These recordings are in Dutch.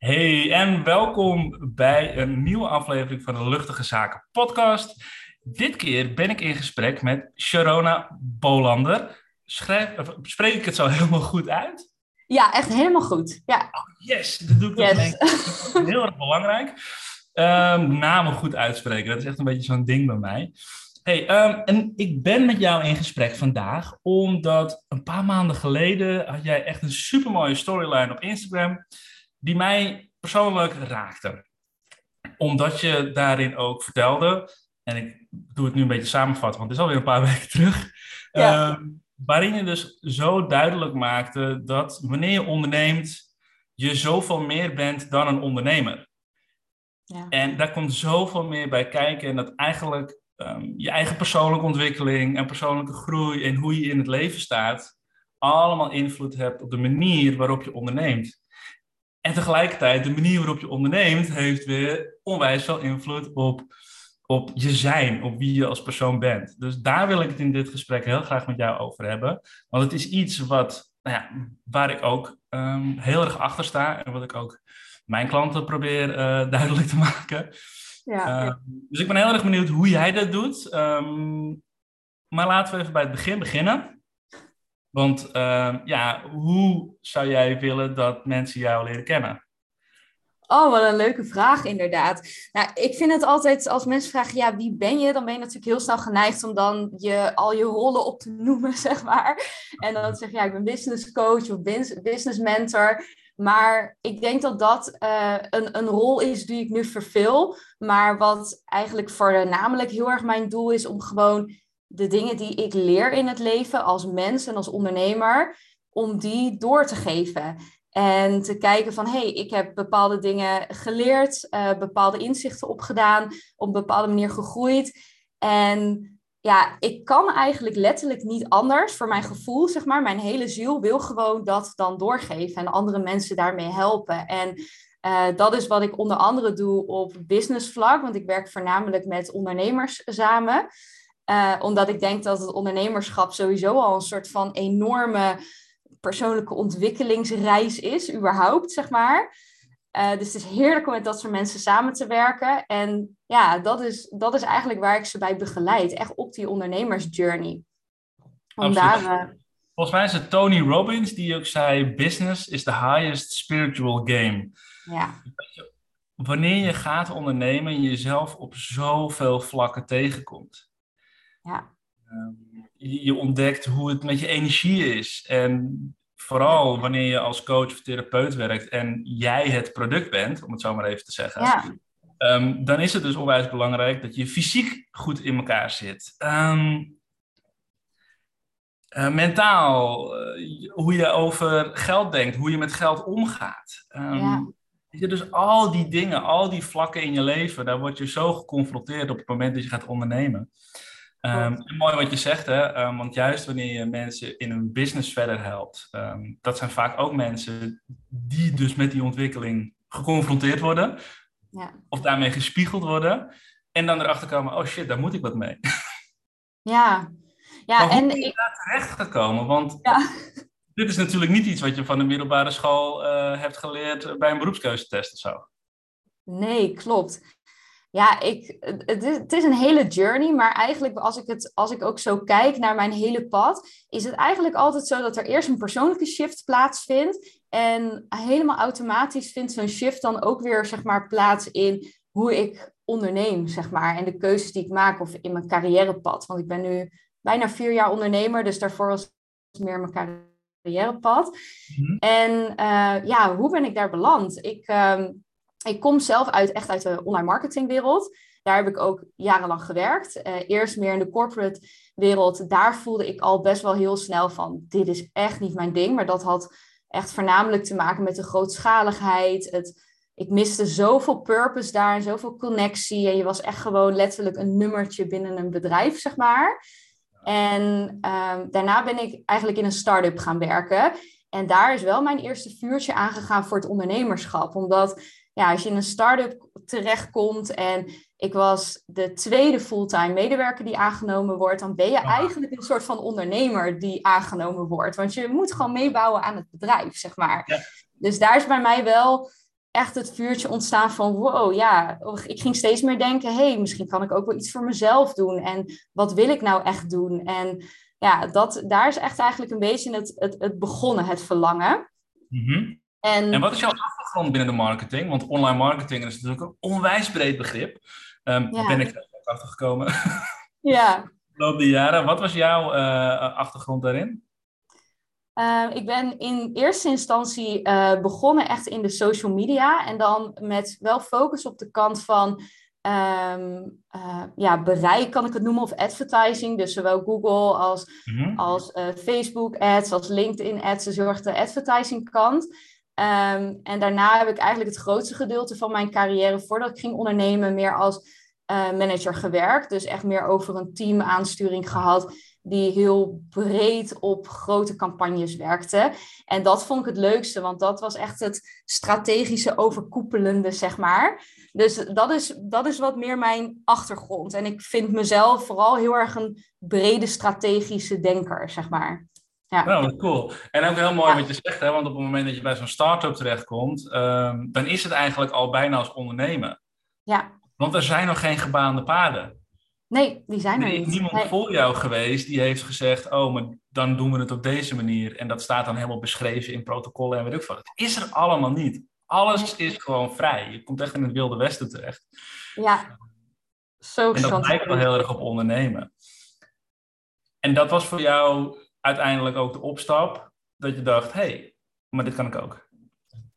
Hey en welkom bij een nieuwe aflevering van de Luchtige Zaken podcast. Dit keer ben ik in gesprek met Sharona Bolander. Schrijf, spreek ik het zo helemaal goed uit? Ja, echt helemaal goed. Ja. Oh, yes, dat doe ik yes. Heel erg belangrijk. Um, namen goed uitspreken, dat is echt een beetje zo'n ding bij mij. Hey, um, en ik ben met jou in gesprek vandaag, omdat een paar maanden geleden had jij echt een supermooie storyline op Instagram die mij persoonlijk raakte. Omdat je daarin ook vertelde, en ik doe het nu een beetje samenvatten, want het is alweer een paar weken terug. Ja. Uh, waarin je dus zo duidelijk maakte dat wanneer je onderneemt, je zoveel meer bent dan een ondernemer. Ja. En daar komt zoveel meer bij kijken. En dat eigenlijk um, je eigen persoonlijke ontwikkeling en persoonlijke groei en hoe je in het leven staat, allemaal invloed hebt op de manier waarop je onderneemt. En tegelijkertijd, de manier waarop je onderneemt, heeft weer onwijs veel invloed op, op je zijn, op wie je als persoon bent. Dus daar wil ik het in dit gesprek heel graag met jou over hebben. Want het is iets wat, nou ja, waar ik ook um, heel erg achter sta en wat ik ook mijn klanten probeer uh, duidelijk te maken. Ja, uh, dus ik ben heel erg benieuwd hoe jij dat doet. Um, maar laten we even bij het begin beginnen. Want uh, ja, hoe zou jij willen dat mensen jou leren kennen? Oh, wat een leuke vraag inderdaad. Nou, ik vind het altijd, als mensen vragen, ja, wie ben je? Dan ben je natuurlijk heel snel geneigd om dan je, al je rollen op te noemen, zeg maar. En dan zeg je, ja, ik ben business coach of business mentor. Maar ik denk dat dat uh, een, een rol is die ik nu vervul. Maar wat eigenlijk voornamelijk heel erg mijn doel is om gewoon de dingen die ik leer in het leven als mens en als ondernemer, om die door te geven. En te kijken van, hé, hey, ik heb bepaalde dingen geleerd, uh, bepaalde inzichten opgedaan, op een bepaalde manier gegroeid. En ja, ik kan eigenlijk letterlijk niet anders voor mijn gevoel, zeg maar. Mijn hele ziel wil gewoon dat dan doorgeven en andere mensen daarmee helpen. En uh, dat is wat ik onder andere doe op business vlak, want ik werk voornamelijk met ondernemers samen. Uh, omdat ik denk dat het ondernemerschap sowieso al een soort van enorme persoonlijke ontwikkelingsreis is, überhaupt, zeg maar. Uh, dus het is heerlijk om met dat soort mensen samen te werken. En ja, dat is, dat is eigenlijk waar ik ze bij begeleid. Echt op die ondernemersjourney. Om daar, uh... Volgens mij is het Tony Robbins die ook zei: Business is the highest spiritual game. Ja. Wanneer je gaat ondernemen en jezelf op zoveel vlakken tegenkomt. Ja. Um, je, ontdekt hoe het met je energie is. En vooral wanneer je als coach of therapeut werkt en jij het product bent, om het zo maar even te zeggen. Ja. Um, dan is het dus onwijs belangrijk dat je fysiek goed in elkaar zit. Um, uh, mentaal, uh, hoe je over geld denkt, hoe je met geld omgaat. Um, ja. Je, dus al die dingen, al die vlakken in je leven, daar word je zo geconfronteerd op het moment dat je gaat ondernemen. Um, mooi wat je zegt, hè? Um, want juist wanneer je mensen in hun business verder helpt, um, dat zijn vaak ook mensen die dus met die ontwikkeling geconfronteerd worden, ja. of daarmee gespiegeld worden, en dan erachter komen: oh shit, daar moet ik wat mee. Ja, ja maar en ik daar terecht gekomen? Want ja. dit is natuurlijk niet iets wat je van de middelbare school uh, hebt geleerd bij een beroepskeuzetest of zo. Nee, klopt. Ja, ik, het, is, het is een hele journey, maar eigenlijk als ik, het, als ik ook zo kijk naar mijn hele pad, is het eigenlijk altijd zo dat er eerst een persoonlijke shift plaatsvindt. En helemaal automatisch vindt zo'n shift dan ook weer zeg maar, plaats in hoe ik onderneem, zeg maar. En de keuzes die ik maak of in mijn carrièrepad. Want ik ben nu bijna vier jaar ondernemer, dus daarvoor was het meer mijn carrièrepad. Mm En uh, ja, hoe ben ik daar beland? Ik... Uh, ik kom zelf uit, echt uit de online marketingwereld. Daar heb ik ook jarenlang gewerkt. Uh, eerst meer in de corporate wereld. Daar voelde ik al best wel heel snel van, dit is echt niet mijn ding. Maar dat had echt voornamelijk te maken met de grootschaligheid. Het, ik miste zoveel purpose daar en zoveel connectie. En je was echt gewoon letterlijk een nummertje binnen een bedrijf, zeg maar. En uh, daarna ben ik eigenlijk in een start-up gaan werken. En daar is wel mijn eerste vuurtje aangegaan voor het ondernemerschap. Omdat ja, als je in een start-up terechtkomt en ik was de tweede fulltime medewerker die aangenomen wordt, dan ben je eigenlijk een soort van ondernemer die aangenomen wordt. Want je moet gewoon meebouwen aan het bedrijf, zeg maar. Ja. Dus daar is bij mij wel echt het vuurtje ontstaan van wow, ja, ik ging steeds meer denken, hé, hey, misschien kan ik ook wel iets voor mezelf doen. En wat wil ik nou echt doen? En ja, dat, daar is echt eigenlijk een beetje het, het, het begonnen, het verlangen. Mhm. En, en wat is jouw achtergrond binnen de marketing? Want online marketing is natuurlijk een onwijs breed begrip. Um, Ben ik achter gekomen. Ja. loop de jaren. Wat was jouw uh, achtergrond daarin? Uh, ik ben in eerste instantie uh, begonnen echt in de social media. En dan met wel focus op de kant van um, uh, ja, bereik, kan ik het noemen, of advertising. Dus zowel Google als, mm als Facebook ads, als LinkedIn ads. Dus heel de advertising kant. Um, en daarna heb ik eigenlijk het grootste gedeelte van mijn carrière, voordat ik ging ondernemen, meer als manager gewerkt. Dus echt meer over een team aansturing gehad die heel breed op grote campagnes werkte. En dat vond ik het leukste, want dat was echt het strategische overkoepelende, zeg maar. Dus dat is, dat is wat meer mijn achtergrond. En ik vind mezelf vooral heel erg een brede strategische denker, zeg maar. Ja. Nou, cool. En ook heel mooi wat je zegt, hè? want op het moment dat je bij zo'n start-up terechtkomt, um, dan is het eigenlijk al bijna als ondernemen. Ja. Want er zijn nog geen gebaande paden. Nee, die zijn er, er niet. is niemand voor jou geweest die heeft gezegd, oh, maar dan doen we het op deze manier. En dat staat dan helemaal beschreven in protocollen en weet ik wat. Het is er allemaal niet. Alles is gewoon vrij. Je komt echt in het wilde westen terecht. Ja, zo En dat lijkt wel heel erg op ondernemen. En dat was voor jou uiteindelijk ook de opstap, dat je dacht, hé, hey, maar dit kan ik ook.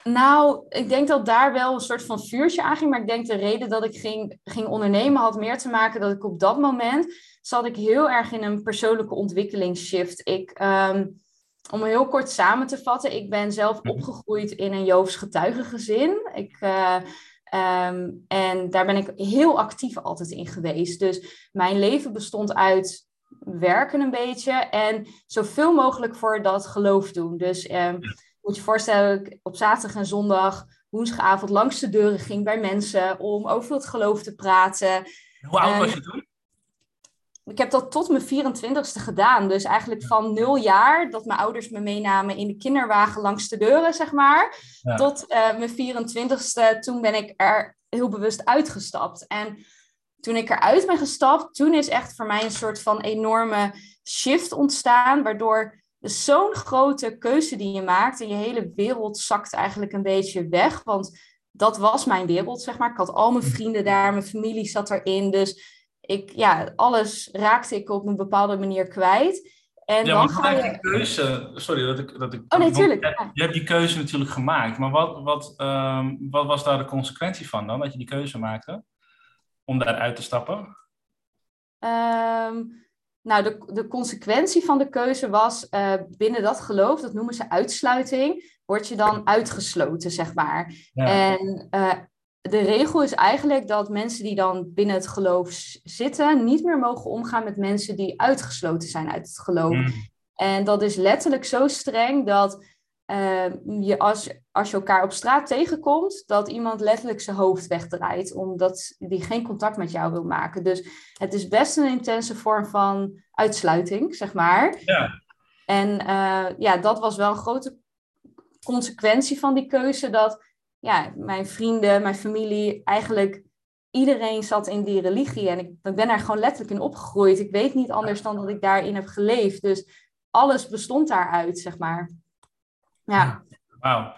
Nou, ik denk dat daar wel een soort van vuurtje aan ging. Maar ik denk de reden dat ik ging, ging ondernemen had meer te maken dat ik op dat moment zat ik heel erg in een persoonlijke ontwikkelingsshift. Ik, ehm, om heel kort samen te vatten, ik ben zelf mhm. opgegroeid in een Joofs getuigengezin. Ik, uh, um, en daar ben ik heel actief altijd in geweest. Dus mijn leven bestond uit werken een beetje en zoveel mogelijk voor dat geloof doen. Dus um, moet je voorstellen, ik op zaterdag en zondag, woensdagavond langs de deuren ging bij mensen om over het geloof te praten. Hoe oud was je toen? Ik heb dat tot mijn 24ste gedaan. Dus eigenlijk van nul jaar dat mijn ouders me meenamen in de kinderwagen langs de deuren, zeg maar. Tot uh, mijn 24ste, toen ben ik er heel bewust uitgestapt. En toen ik eruit ben gestapt, toen is echt voor mij een soort van enorme shift ontstaan. Waardoor dus zo'n grote keuze die je maakt en je hele wereld zakt eigenlijk een beetje weg. Want dat was mijn wereld, zeg maar. Ik had al mijn vrienden daar, mijn familie zat erin. Dus ik, ja, alles raakte ik op een bepaalde manier kwijt. En ja, dan ga je... die keuze, sorry dat ik... Dat ik oh, nee, tuurlijk. Je, je, hebt die keuze natuurlijk gemaakt, maar wat, wat, um, wat was daar de consequentie van dan, dat je die keuze maakte? Om daaruit te stappen? Um, nou, de, de consequentie van de keuze was uh, binnen dat geloof, dat noemen ze uitsluiting, word je dan uitgesloten, zeg maar. En uh, de regel is eigenlijk dat mensen die dan binnen het geloof zitten, niet meer mogen omgaan met mensen die uitgesloten zijn uit het geloof. Mm. En dat is letterlijk zo streng dat uh, je als, als je elkaar op straat tegenkomt, dat iemand letterlijk zijn hoofd wegdraait, omdat die geen contact met jou wil maken. Dus het is best een intense vorm van uitsluiting, zeg maar. Ja. En uh, ja, dat was wel een grote consequentie van die keuze, dat ja, mijn vrienden, mijn familie, eigenlijk iedereen zat in die religie. En ik, ik ben daar gewoon letterlijk in opgegroeid. Ik weet niet anders dan dat ik daarin heb geleefd. Dus alles bestond daaruit, zeg maar. Ja. Wauw.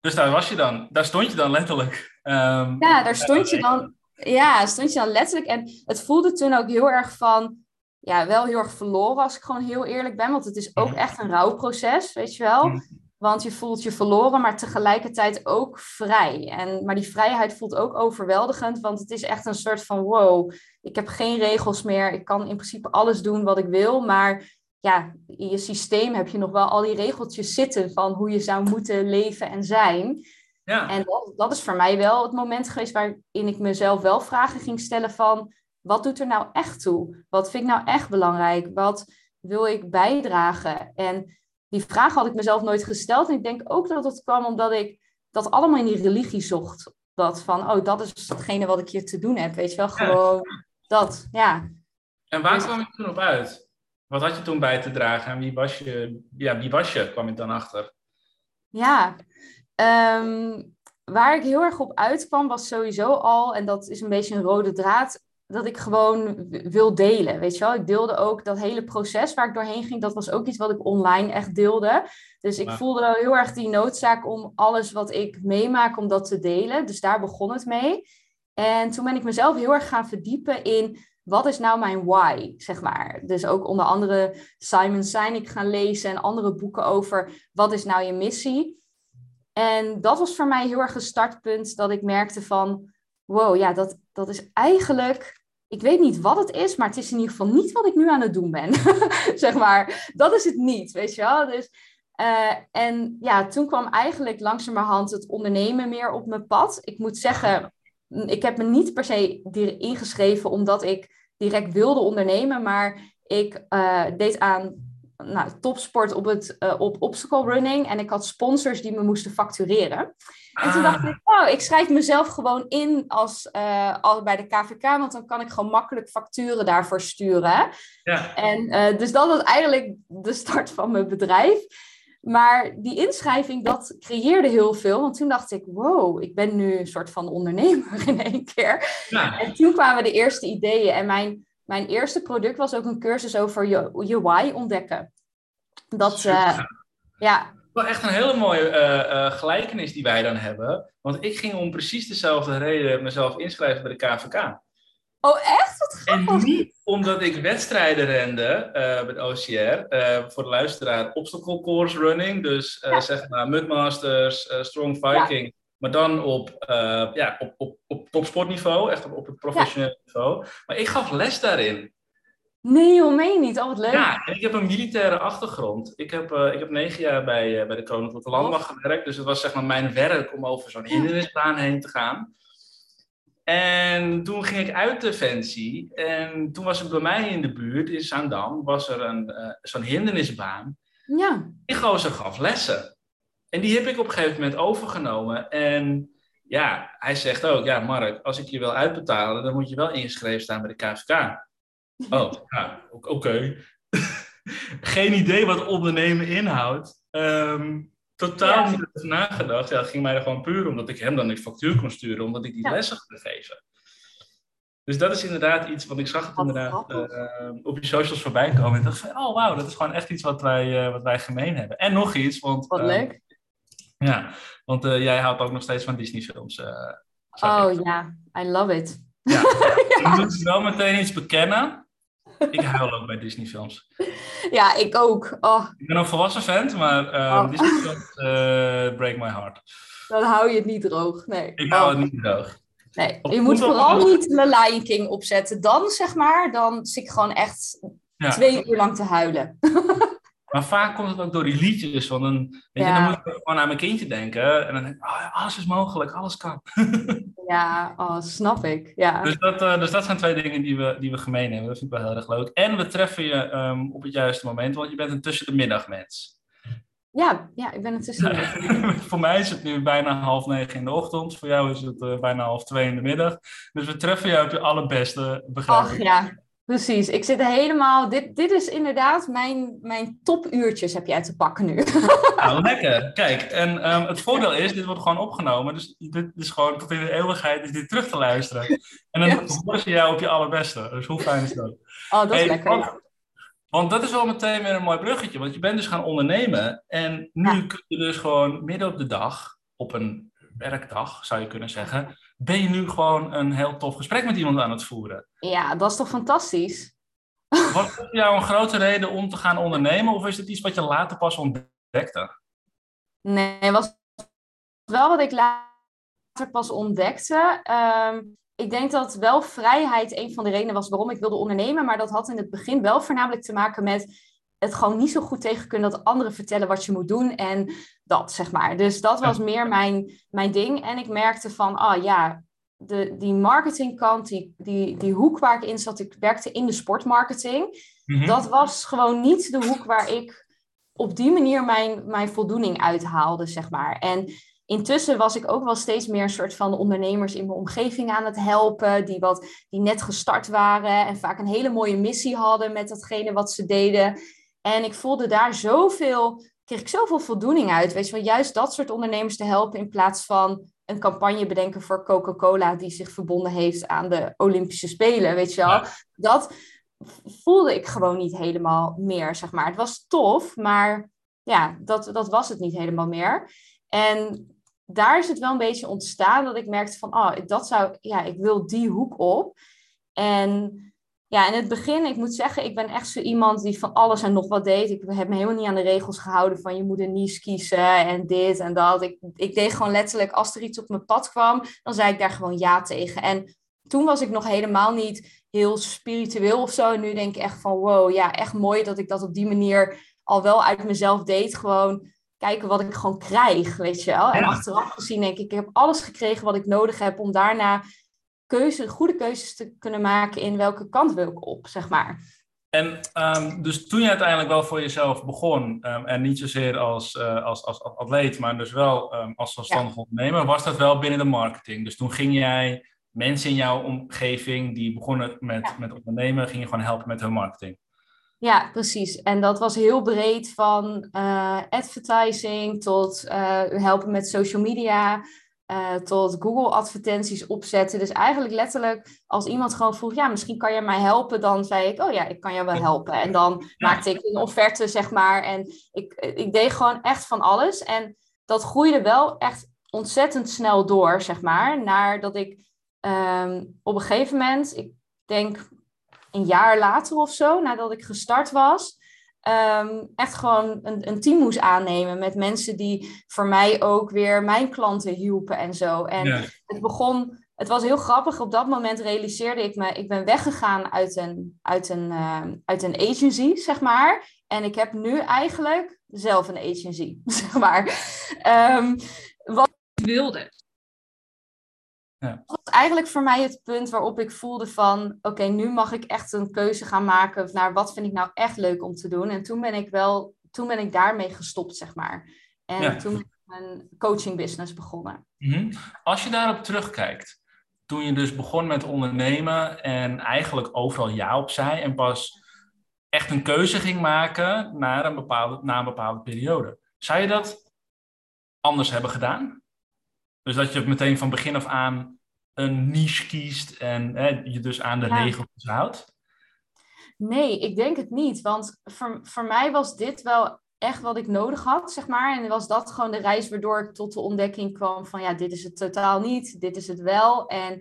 Dus daar was je dan. Daar stond je dan letterlijk. Um, ja, daar stond je dan. Ja, stond je dan letterlijk. En het voelde toen ook heel erg van. Ja, wel heel erg verloren als ik gewoon heel eerlijk ben. Want het is ook echt een rouwproces, weet je wel. Want je voelt je verloren, maar tegelijkertijd ook vrij. En, maar die vrijheid voelt ook overweldigend, want het is echt een soort van wow, ik heb geen regels meer. Ik kan in principe alles doen wat ik wil, maar ja, in je systeem heb je nog wel al die regeltjes zitten van hoe je zou moeten leven en zijn. Ja. En dat, dat is voor mij wel het moment geweest waarin ik mezelf wel vragen ging stellen van, wat doet er nou echt toe? Wat vind ik nou echt belangrijk? Wat wil ik bijdragen? En die vraag had ik mezelf nooit gesteld. En ik denk ook dat het kwam omdat ik dat allemaal in die religie zocht. Dat van, oh, dat is hetgene wat ik hier te doen heb. Weet je wel, gewoon dat, ja. En waar kwam je toen op uit? Wat had je toen bij te dragen en wie was je? Ja, wie was je, kwam je dan achter? Ja, um, waar ik heel erg op uitkwam was sowieso al, en dat is een beetje een rode draad, dat ik gewoon wil delen. Weet je wel, ik deelde ook dat hele proces waar ik doorheen ging, dat was ook iets wat ik online echt deelde. Dus ik voelde heel erg die noodzaak om alles wat ik meemaak, om dat te delen. Dus daar begon het mee. En toen ben ik mezelf heel erg gaan verdiepen in wat is nou mijn why, zeg maar. Dus ook onder andere Simon Sinek gaan lezen en andere boeken over wat is nou je missie. En dat was voor mij heel erg een startpunt dat ik merkte van, wow, ja, dat, dat is eigenlijk ik weet niet wat het is, maar het is in ieder geval niet wat ik nu aan het doen ben. zeg maar, dat is het niet, weet je wel. Dus, uh, en ja, toen kwam eigenlijk langzamerhand het ondernemen meer op mijn pad. Ik moet zeggen, ik heb me niet per se ingeschreven omdat ik direct wilde ondernemen, maar ik uh, deed aan nou, topsport op, het, uh, op obstacle running en ik had sponsors die me moesten factureren. En toen dacht ah. ik, oh, ik schrijf mezelf gewoon in als, uh, bij de KVK, want dan kan ik gewoon makkelijk facturen daarvoor sturen. Ja. En dus dat was eigenlijk de start van mijn bedrijf. Maar die inschrijving, dat creëerde heel veel. Want toen dacht ik, wow, ik ben nu een soort van ondernemer in één keer. Ja. En toen kwamen de eerste ideeën. En mijn, mijn eerste product was ook een cursus over je, je why ontdekken. Dat, uh, ja, wel echt een hele mooie uh, gelijkenis die wij dan hebben. Want ik ging om precies dezelfde reden mezelf inschrijven bij de KVK. Oh, echt? En niet omdat ik wedstrijden rende uh, de OCR. voor de luisteraar, obstacle course running. Dus zeg maar Mudmasters, Strong Viking. Maar dan op, ja, op, op, op topsportniveau, echt op, op het professionele niveau. Maar ik gaf les daarin. Nee, joh, meen niet? Oh, wat leuk. Ja, en ik heb een militaire achtergrond. Ik heb, uh, ik heb negen jaar bij, uh, bij de Koninklijke Landmacht gewerkt. Dus het was zeg maar mijn werk om over zo'n hindernisbaan heen te gaan. En toen ging ik uit Defensie. En toen was er bij mij in de buurt, in Zaandam, was er een, uh, zo'n hindernisbaan. Ja. Die gozer gaf lessen. En die heb ik op een gegeven moment overgenomen. En ja, hij zegt ook, ja Mark, als ik je wil uitbetalen, dan moet je wel ingeschreven staan bij de KVK. Oh, ja, oké. Geen idee wat ondernemen inhoudt. Um, totaal niet over nagedacht. Ja, het ging mij er gewoon puur omdat ik hem dan een factuur kon sturen, omdat ik die lessen kon geven. Dus dat is inderdaad iets wat ik zag het inderdaad uh, op je socials voorbij komen. En dacht van, oh wauw, dat is gewoon echt iets wat wij, uh, wat wij gemeen hebben. En nog iets, want... Wat uh, leuk. Ja, want jij houdt ook nog steeds van Disney films. oh ja, I love it. Ja, ja. moet wel meteen iets bekennen. Ik huil ook bij Disney films. Ja, ik ook. Oh. Ik ben een volwassen fan, maar uh, oh. Disney films uh, break my heart. Dan hou je het niet droog, nee. Ik hou het niet droog. Nee, je moet vooral niet Lion King opzetten. Dan, zeg maar, dan zit ik gewoon echt twee uur lang te huilen. Maar vaak komt het ook door die liedjes. Want dan, weet je, dan moet ik gewoon aan mijn kindje denken. En dan denk ik, oh, alles is mogelijk, alles kan. ja, oh, snap ik. Ja. Dus, dat, uh, dus dat zijn twee dingen die we, die we gemeen hebben. Dat vind ik wel heel erg leuk. En we treffen je um, op het juiste moment, want je bent een tussen de middagmens. Ja, ja, ik ben een tussen de middag. Voor mij is het nu bijna half negen in de ochtend. Voor jou is het uh, bijna half twee in de middag. Dus we treffen jou op je allerbeste, begrijp Ach ja, Precies, ik zit helemaal. Dit, dit is inderdaad mijn, mijn topuurtjes heb jij te pakken nu. Nou, lekker. Kijk, en um, het voordeel is, dit wordt gewoon opgenomen. Dus dit is gewoon tot in de eeuwigheid is dit terug te luisteren. En dan yes. horen ze jou op je allerbeste. Dus hoe fijn is dat? Oh, dat is hey, lekker. Want, want, dat is wel meteen weer een mooi bruggetje. Want je bent dus gaan ondernemen. En nu ja. kun je dus gewoon midden op de dag, op een werkdag zou je kunnen zeggen ben je nu gewoon een heel tof gesprek met iemand aan het voeren. Ja, dat is toch fantastisch? Was voor jou een grote reden om te gaan ondernemen of is het iets wat je later pas ontdekte? Nee, het was wel wat ik later pas ontdekte. Um, ik denk dat wel vrijheid een van de redenen was waarom ik wilde ondernemen, maar dat had in het begin wel voornamelijk te maken met het gewoon niet zo goed tegen kunnen dat anderen vertellen wat je moet doen en dat, zeg maar. Dus dat was meer mijn, mijn ding. En ik merkte van, ah oh, ja, de, die marketingkant, die, die, die hoek waar ik in zat, ik werkte in de sportmarketing. Mhm. Dat was gewoon niet de hoek waar ik op die manier mijn, mijn voldoening uithaalde, zeg maar. En intussen was ik ook wel steeds meer een soort van ondernemers in mijn omgeving aan het helpen, die, wat, die net gestart waren en vaak een hele mooie missie hadden met datgene wat ze deden. En ik voelde daar zoveel kreeg ik zoveel voldoening uit. Weet je wel, juist dat soort ondernemers te helpen in plaats van een campagne bedenken voor Coca-Cola die zich verbonden heeft aan de Olympische Spelen. Weet je wel, dat voelde ik gewoon niet helemaal meer, zeg maar. Het was tof, maar ja, dat, dat was het niet helemaal meer. En daar is het wel een beetje ontstaan dat ik merkte van, oh, dat zou, ja, ik wil die hoek op. En ja, in het begin, ik moet zeggen, ik ben echt zo iemand die van alles en nog wat deed. Ik heb me helemaal niet aan de regels gehouden van je moet een niche kiezen en dit en dat. Ik, ik deed gewoon letterlijk, als er iets op mijn pad kwam, dan zei ik daar gewoon ja tegen. En toen was ik nog helemaal niet heel spiritueel of zo. En nu denk ik echt van wow, ja, echt mooi dat ik dat op die manier al wel uit mezelf deed. Gewoon kijken wat ik gewoon krijg, weet je wel. En achteraf gezien denk ik, ik heb alles gekregen wat ik nodig heb om daarna keuze, goede keuzes te kunnen maken in welke kant wil ik op, zeg maar. En um, dus toen je uiteindelijk wel voor jezelf begon, um, en niet zozeer als, uh, als, als, als, atleet, maar dus wel um, als zelfstandig ja. ondernemer, was dat wel binnen de marketing. Dus toen ging jij mensen in jouw omgeving die begonnen met, ja. met ondernemen, ging je gewoon helpen met hun marketing. Ja, precies. En dat was heel breed van uh, advertising tot uh, helpen met social media, uh, tot Google advertenties opzetten. Dus eigenlijk letterlijk als iemand gewoon vroeg, ja, misschien kan je mij helpen, dan zei ik, oh ja, ik kan jou wel helpen. En dan maakte ik een offerte, zeg maar. En ik, ik deed gewoon echt van alles. En dat groeide wel echt ontzettend snel door, zeg maar, naar dat ik um, op een gegeven moment, ik denk een jaar later of zo, nadat ik gestart was, um, echt gewoon een, een, team moest aannemen met mensen die voor mij ook weer mijn klanten hielpen en zo. En ja. het begon, het was heel grappig. Op dat moment realiseerde ik me, ik ben weggegaan uit een, uit een, uh, uit een agency, zeg maar. En ik heb nu eigenlijk zelf een agency, zeg maar. Um, wat ik wilde. Ja. Dat was eigenlijk voor mij het punt waarop ik voelde van... oké, nu mag ik echt een keuze gaan maken naar wat vind ik nou echt leuk om te doen. En toen ben ik wel, toen ben ik daarmee gestopt, zeg maar. En ja. toen ben ik mijn coaching business begonnen. Mm-hmm. Als je daarop terugkijkt, toen je dus begon met ondernemen en eigenlijk overal ja op zei en pas echt een keuze ging maken naar een bepaalde, na een bepaalde periode. Zou je dat anders hebben gedaan? Dus dat je meteen van begin af aan een niche kiest en hè, je dus aan de ja. regels houdt? Nee, ik denk het niet. Want voor, voor mij was dit wel echt wat ik nodig had, zeg maar. En was dat gewoon de reis waardoor ik tot de ontdekking kwam van... ja, dit is het totaal niet, dit is het wel. En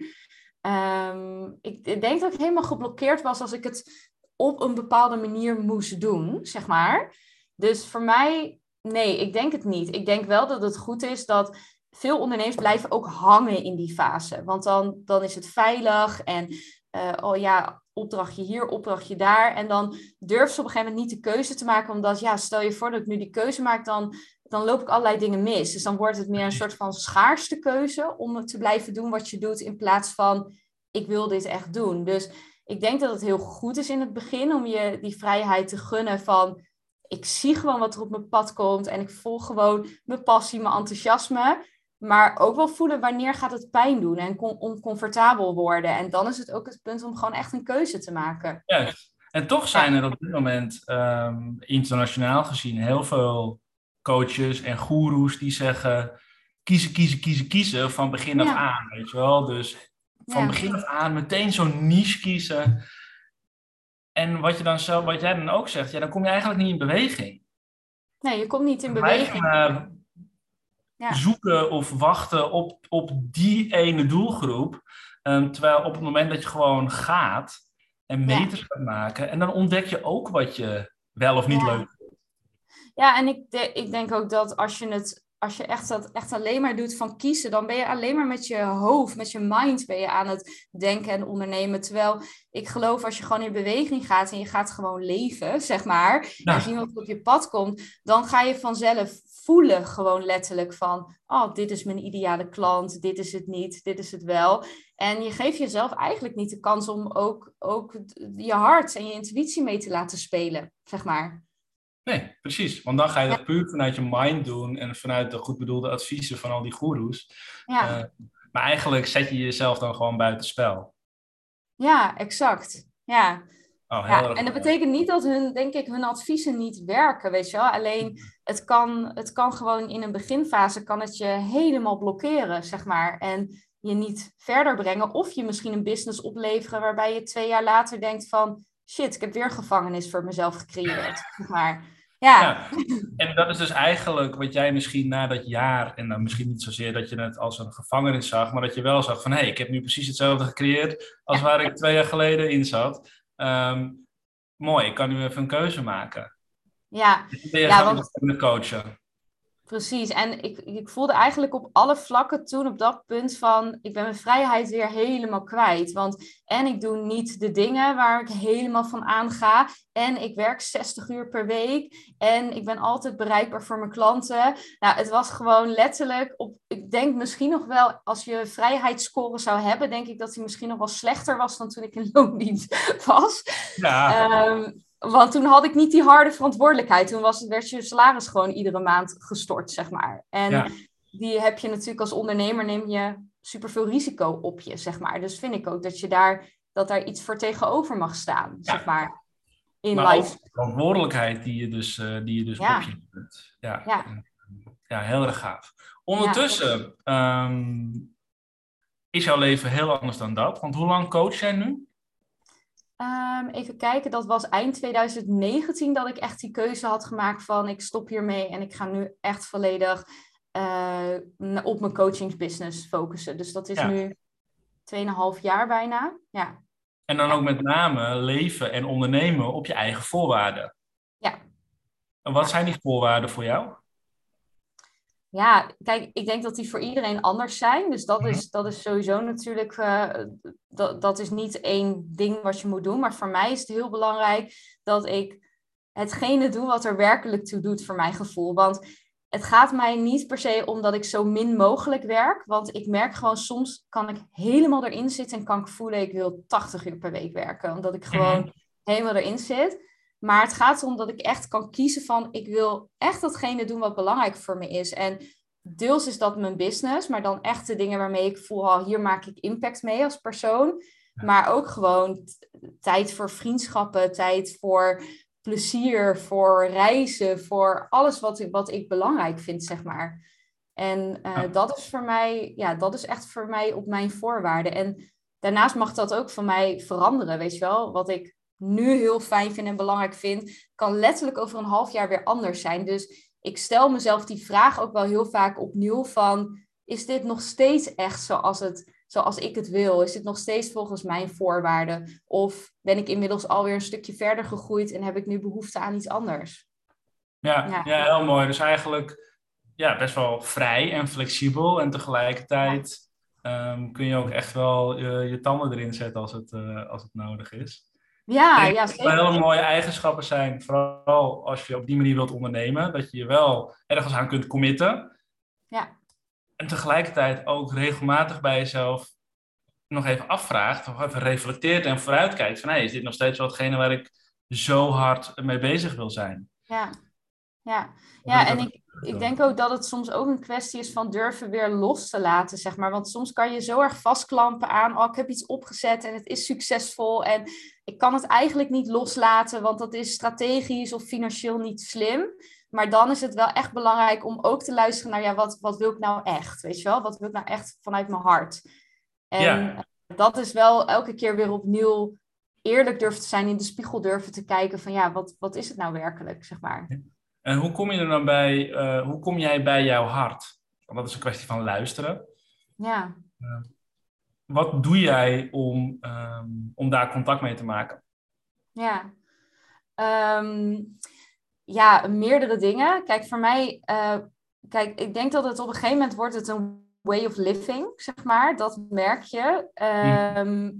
um, ik, ik denk dat ik helemaal geblokkeerd was als ik het op een bepaalde manier moest doen, zeg maar. Dus voor mij, nee, ik denk het niet. Ik denk wel dat het goed is dat veel ondernemers blijven ook hangen in die fase. Want dan, dan is het veilig en uh, oh ja, opdrachtje hier, opdrachtje daar. En dan durf ze op een gegeven moment niet de keuze te maken, omdat ja, stel je voor dat ik nu die keuze maak, dan, dan loop ik allerlei dingen mis. Dus dan wordt het meer een soort van schaarste keuze om te blijven doen wat je doet, in plaats van ik wil dit echt doen. Dus ik denk dat het heel goed is in het begin om je die vrijheid te gunnen van ik zie gewoon wat er op mijn pad komt en ik volg gewoon mijn passie, mijn enthousiasme. Maar ook wel voelen wanneer gaat het pijn doen en oncomfortabel worden. En dan is het ook het punt om gewoon echt een keuze te maken. Juist. En toch zijn er op dit moment um, internationaal gezien heel veel coaches en goeroes die zeggen kiezen, kiezen, kiezen, kiezen van begin af ja. aan. Weet je wel? Dus van ja. begin af aan meteen zo'n niche kiezen. En wat, je dan zo, wat jij dan ook zegt, ja, dan kom je eigenlijk niet in beweging. Nee, je komt niet in beweging. Uh, ja. zoeken of wachten op, op die ene doelgroep. Um, terwijl op het moment dat je gewoon gaat en meters ja. gaat maken, en dan ontdek je ook wat je wel of niet ja. leuk vindt. Ja, en ik, de, ik denk ook dat als je het als je echt dat echt alleen maar doet van kiezen, dan ben je alleen maar met je hoofd, met je mind ben je aan het denken en ondernemen. Terwijl ik geloof als je gewoon in beweging gaat en je gaat gewoon leven, zeg maar, ja. en zien wat op je pad komt, dan ga je vanzelf voelen gewoon letterlijk van, oh, dit is mijn ideale klant, dit is het niet, dit is het wel. En je geeft jezelf eigenlijk niet de kans om ook, ook je hart en je intuïtie mee te laten spelen, zeg maar. Nee, precies. Want dan ga je dat puur vanuit je mind doen en vanuit de goed bedoelde adviezen van al die goeroes. Ja. Uh, maar eigenlijk zet je jezelf dan gewoon buiten spel. Ja, exact. Ja. Oh, ja, erg en dat betekent niet dat hun, denk ik, hun adviezen niet werken, weet je wel. Alleen het kan, het kan gewoon in een beginfase kan het je helemaal blokkeren, zeg maar. En je niet verder brengen. Of je misschien een business opleveren waarbij je twee jaar later denkt van... Shit, ik heb weer gevangenis voor mezelf gecreëerd, zeg maar. Ja, Ja. En dat is dus eigenlijk wat jij misschien na dat jaar, en dan misschien niet zozeer dat je het als een gevangenis zag, maar dat je wel zag van hé, hey, ik heb nu precies hetzelfde gecreëerd als waar ik twee jaar geleden in zat. Ehm, mooi, ik kan nu even een keuze maken. ja. Ben je Ja, want- kunnen coachen? Precies, en ik, ik voelde eigenlijk op alle vlakken toen op dat punt van, ik ben mijn vrijheid weer helemaal kwijt. Want en ik doe niet de dingen waar ik helemaal van aanga. En ik werk 60 uur per week. En ik ben altijd bereikbaar voor mijn klanten. Nou, het was gewoon letterlijk, op, ik denk misschien nog wel, als je vrijheidsscore zou hebben, denk ik dat hij misschien nog wel slechter was dan toen ik in loondienst was. Ja, Ehm, want toen had ik niet die harde verantwoordelijkheid. Toen was, werd je salaris gewoon iedere maand gestort, zeg maar. En Ja. die heb je natuurlijk als ondernemer, neem je superveel risico op je, zeg maar. Dus vind ik ook dat je daar, dat daar iets voor tegenover mag staan, Ja. zeg maar. In maar life. de verantwoordelijkheid die je dus, eh, die je dus Ja. op je hebt. Ja. Ja. ja, heel erg gaaf. Ondertussen ehm, is jouw leven heel anders dan dat. Want hoe lang coach jij nu? Ehm, even kijken, dat was eind 2019 dat ik echt die keuze had gemaakt van ik stop hiermee en ik ga nu echt volledig eh, op mijn coachingsbusiness focussen. Dus dat is Ja. nu 2,5 jaar bijna. Ja. En dan ook met name leven en ondernemen op je eigen voorwaarden. Ja. En wat zijn die voorwaarden voor jou? Ja, kijk, ik denk dat die voor iedereen anders zijn. Dus dat, Mhm. is, dat is sowieso natuurlijk, eh, dat, dat is niet één ding wat je moet doen. Maar voor mij is het heel belangrijk dat ik hetgene doe wat er werkelijk toe doet voor mijn gevoel. Want het gaat mij niet per se om dat ik zo min mogelijk werk. Want ik merk gewoon soms kan ik helemaal erin zitten en kan ik voelen ik wil 80 uur per week werken. Omdat ik gewoon helemaal erin zit. Maar het gaat erom dat ik echt kan kiezen van ik wil echt datgene doen wat belangrijk voor me is. En deels is dat mijn business, maar dan echt de dingen waarmee ik voel, oh, hier maak ik impact mee als persoon. Maar ook gewoon tijd voor vriendschappen, tijd voor plezier, voor reizen, voor alles wat ik, wat ik belangrijk vind, zeg maar. En eh, dat is voor mij, ja, dat is echt voor mij op mijn voorwaarden. En daarnaast mag dat ook van mij veranderen, weet je wel. Wat ik nu heel fijn vind en belangrijk vind, kan letterlijk over een half jaar weer anders zijn. Dus ik stel mezelf die vraag ook wel heel vaak opnieuw van, is dit nog steeds echt zoals, het, zoals ik het wil? Is dit nog steeds volgens mijn voorwaarden? Of ben ik inmiddels alweer een stukje verder gegroeid en heb ik nu behoefte aan iets anders? Ja, Ja. ja. heel mooi. Dus eigenlijk ja, best wel vrij en flexibel. En tegelijkertijd ehm, kun je ook echt wel je, je tanden erin zetten als het, eh, als het nodig is. Ja, ja, dat zeker. hele mooie eigenschappen zijn. Vooral als je op die manier wilt ondernemen. Dat je je wel ergens aan kunt committen. Ja. En tegelijkertijd ook regelmatig bij jezelf nog even afvraagt. Of even reflecteert en vooruitkijkt. Van hey, is dit nog steeds wel hetgene waar ik zo hard mee bezig wil zijn? Ja, ja. Ja en ik, ik denk ook dat het soms ook een kwestie is van durven weer los te laten, zeg maar. Want soms kan je zo erg vastklampen aan, oh, ik heb iets opgezet en het is succesvol en ik kan het eigenlijk niet loslaten, want dat is strategisch of financieel niet slim. Maar dan is het wel echt belangrijk om ook te luisteren naar, ja, wat, wat wil ik nou echt, weet je wel? Wat wil ik nou echt vanuit mijn hart? En Ja. dat is wel elke keer weer opnieuw eerlijk durven te zijn, in de spiegel durven te kijken van, ja, wat, wat is het nou werkelijk, zeg maar. En hoe kom je er dan bij, eh, hoe kom jij bij jouw hart? Want dat is een kwestie van luisteren. Ja. Wat doe jij om, ehm, om daar contact mee te maken? Ja. Ehm, ja, meerdere dingen. Kijk, voor mij, eh, kijk, ik denk dat het op een gegeven moment wordt het een way of living, zeg maar. Dat merk je. Ehm,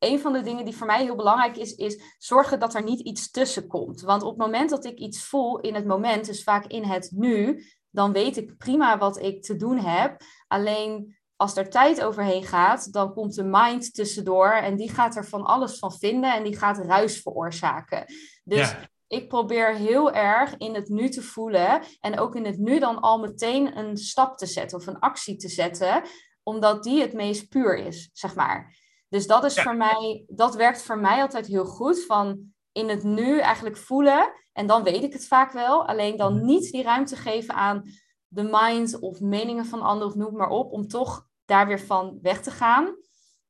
Een van de dingen die voor mij heel belangrijk is, is zorgen dat er niet iets tussen komt. Want op het moment dat ik iets voel in het moment, dus vaak in het nu, dan weet ik prima wat ik te doen heb. Alleen als er tijd overheen gaat, dan komt de mind tussendoor en die gaat er van alles van vinden en die gaat ruis veroorzaken. Dus Ja. ik probeer heel erg in het nu te voelen en ook in het nu dan al meteen een stap te zetten of een actie te zetten, omdat die het meest puur is, zeg maar. Dus dat is voor mij, dat werkt voor mij altijd heel goed. Van in het nu eigenlijk voelen. En dan weet ik het vaak wel. Alleen dan mhm. niet die ruimte geven aan de mind of meningen van anderen of noem maar op. Om toch daar weer van weg te gaan.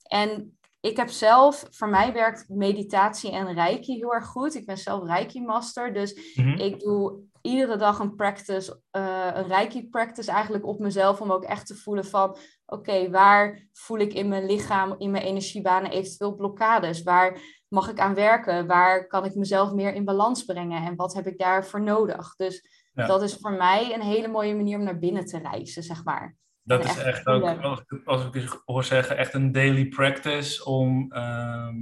En ik heb zelf, voor mij werkt meditatie en reiki heel erg goed. Ik ben zelf reiki master. Dus mhm. ik doe iedere dag een practice, uh, een reiki practice eigenlijk op mezelf. Om ook echt te voelen van, oké, waar voel ik in mijn lichaam, in mijn energiebanen eventueel blokkades? Waar mag ik aan werken? Waar kan ik mezelf meer in balans brengen? En wat heb ik daarvoor nodig? Dus dat is voor mij een hele mooie manier om naar binnen te reizen, zeg maar. Dat is echt, ook, als, ik ik hoor zeggen, echt een daily practice om, ehm,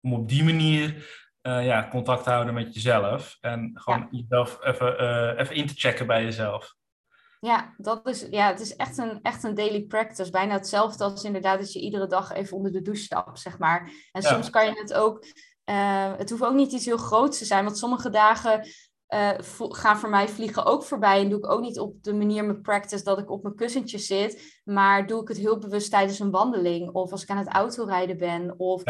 om op die manier uh, ja, contact houden met jezelf. En gewoon jezelf even, uh, even in te checken bij jezelf. Ja, dat is, ja, het is echt een, echt een daily practice. Bijna hetzelfde als inderdaad dat je iedere dag even onder de douche stapt, zeg maar. En soms kan je het ook... Uh, het hoeft ook niet iets heel groots te zijn. Want sommige dagen uh, gaan voor mij vliegen ook voorbij. En doe ik ook niet op de manier mijn practice dat ik op mijn kussentje zit. Maar doe ik het heel bewust tijdens een wandeling. Of als ik aan het autorijden ben. Of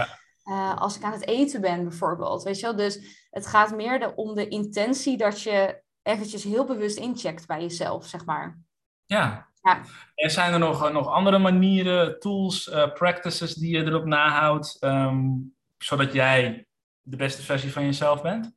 uh, als ik aan het eten ben bijvoorbeeld. Weet je wel? Dus het gaat meer om de intentie dat je eventjes heel bewust incheckt bij jezelf, zeg maar. Ja. ja. En zijn er nog, eh, nog andere manieren, tools, uh, practices die je erop nahoudt, um, zodat jij de beste versie van jezelf bent?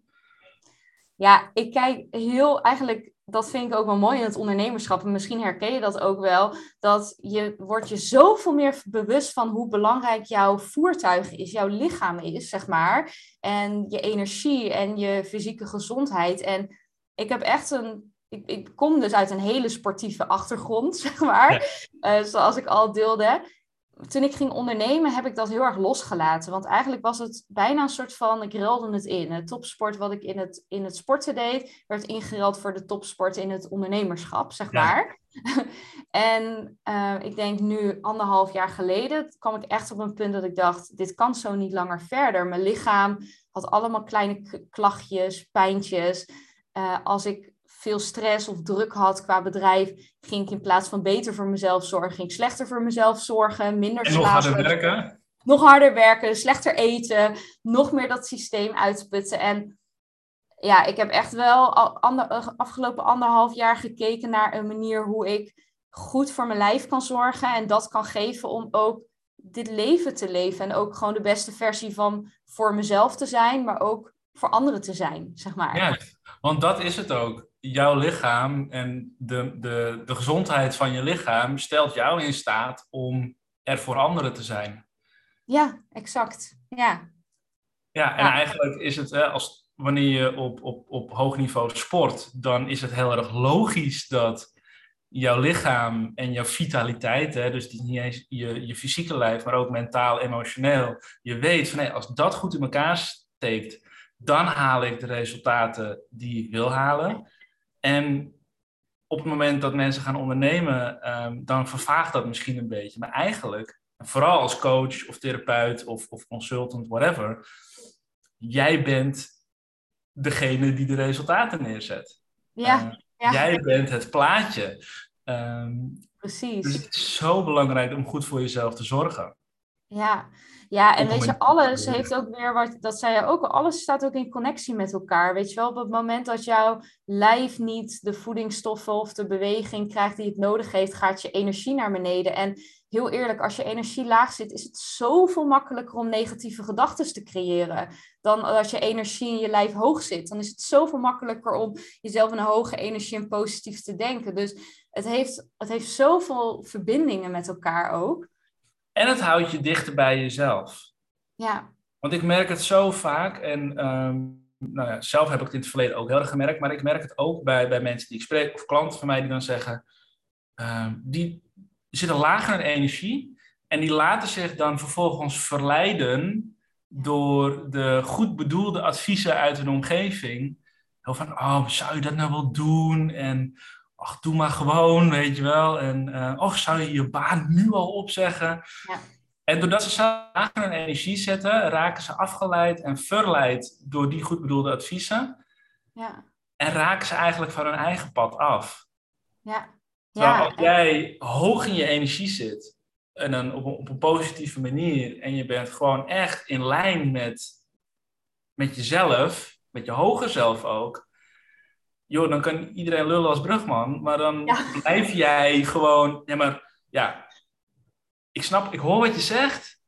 Ja, ik kijk heel eigenlijk, dat vind ik ook wel mooi in het ondernemerschap. En misschien herken je dat ook wel. Dat je wordt je zoveel meer bewust van hoe belangrijk jouw voertuig is, jouw lichaam is, zeg maar. En je energie en je fysieke gezondheid. En ik heb echt een. Ik, ik kom dus uit een hele sportieve achtergrond, zeg maar. Eh, zoals ik al deelde. Toen ik ging ondernemen, heb ik dat heel erg losgelaten. Want eigenlijk was het bijna een soort van. Ik ruilde het in. Het topsport wat ik in het, in het sporten deed, werd ingeruild voor de topsport in het ondernemerschap, zeg maar. en uh, ik denk nu anderhalf jaar geleden kwam ik echt op een punt dat ik dacht: dit kan zo niet langer verder. Mijn lichaam had allemaal kleine klachtjes, pijntjes. Uh, als ik veel stress of druk had qua bedrijf, ging ik in plaats van beter voor mezelf zorgen, ging ik slechter voor mezelf zorgen, minder slapen. nog harder werken? Nog harder werken, slechter eten, nog meer dat systeem uitputten. En ja, ik heb echt wel ander, afgelopen anderhalf jaar gekeken naar een manier hoe ik goed voor mijn lijf kan zorgen en dat kan geven om ook dit leven te leven en ook gewoon de beste versie van voor mezelf te zijn, maar ook voor anderen te zijn, zeg maar. Ja, want dat is het ook. Jouw lichaam en de, de, de gezondheid van je lichaam stelt jou in staat om er voor anderen te zijn. Ja, exact. Ja. Ja, en eigenlijk is het, hè, als, wanneer je op, op, op hoog niveau sport, dan is het heel erg logisch dat jouw lichaam en jouw vitaliteit, hè, dus niet eens je, je fysieke lijf, maar ook mentaal, emotioneel, je weet van nee, als dat goed in elkaar steekt, dan haal ik de resultaten die ik wil halen. En op het moment dat mensen gaan ondernemen, ehm, dan vervaagt dat misschien een beetje. Maar eigenlijk, vooral als coach of therapeut of, of consultant, whatever, jij bent degene die de resultaten neerzet. Ja, uh, Jij bent het plaatje. Um, Precies. Dus het is zo belangrijk om goed voor jezelf te zorgen. Ja, ja, en weet je, alles heeft ook weer wat, dat zei je ook, alles staat ook in connectie met elkaar. Weet je wel, op het moment dat jouw lijf niet de voedingsstoffen of de beweging krijgt die het nodig heeft, gaat je energie naar beneden. En heel eerlijk, als je energie laag zit, is het zoveel makkelijker om negatieve gedachten te creëren. Dan als je energie in je lijf hoog zit. Dan is het zoveel makkelijker om jezelf in een hoge energie en positief te denken. Dus het heeft, het heeft zoveel verbindingen met elkaar ook. En het houdt je dichter bij jezelf. Ja. Want ik merk het zo vaak, en ehm, nou ja, zelf heb ik het in het verleden ook heel erg gemerkt, maar ik merk het ook bij, bij mensen die ik spreek, of klanten van mij die dan zeggen, um, die zitten lager in energie en die laten zich dan vervolgens verleiden door de goed bedoelde adviezen uit hun omgeving. Heel van, oh, zou je dat nou wel doen? En ach, doe maar gewoon, weet je wel. En, uh, och, zou je je baan nu al opzeggen? Ja. En doordat ze zelf hun energie zetten, raken ze afgeleid en verleid door die goed bedoelde adviezen. Ja. En raken ze eigenlijk van hun eigen pad af. Ja. ja. als jij hoog in je energie zit en dan op een, op een positieve manier en je bent gewoon echt in lijn met, met jezelf, met je hoger zelf ook, joh, dan kan iedereen lullen als brugman, maar dan blijf jij gewoon, ja maar, ja, ik snap, ik hoor wat je zegt,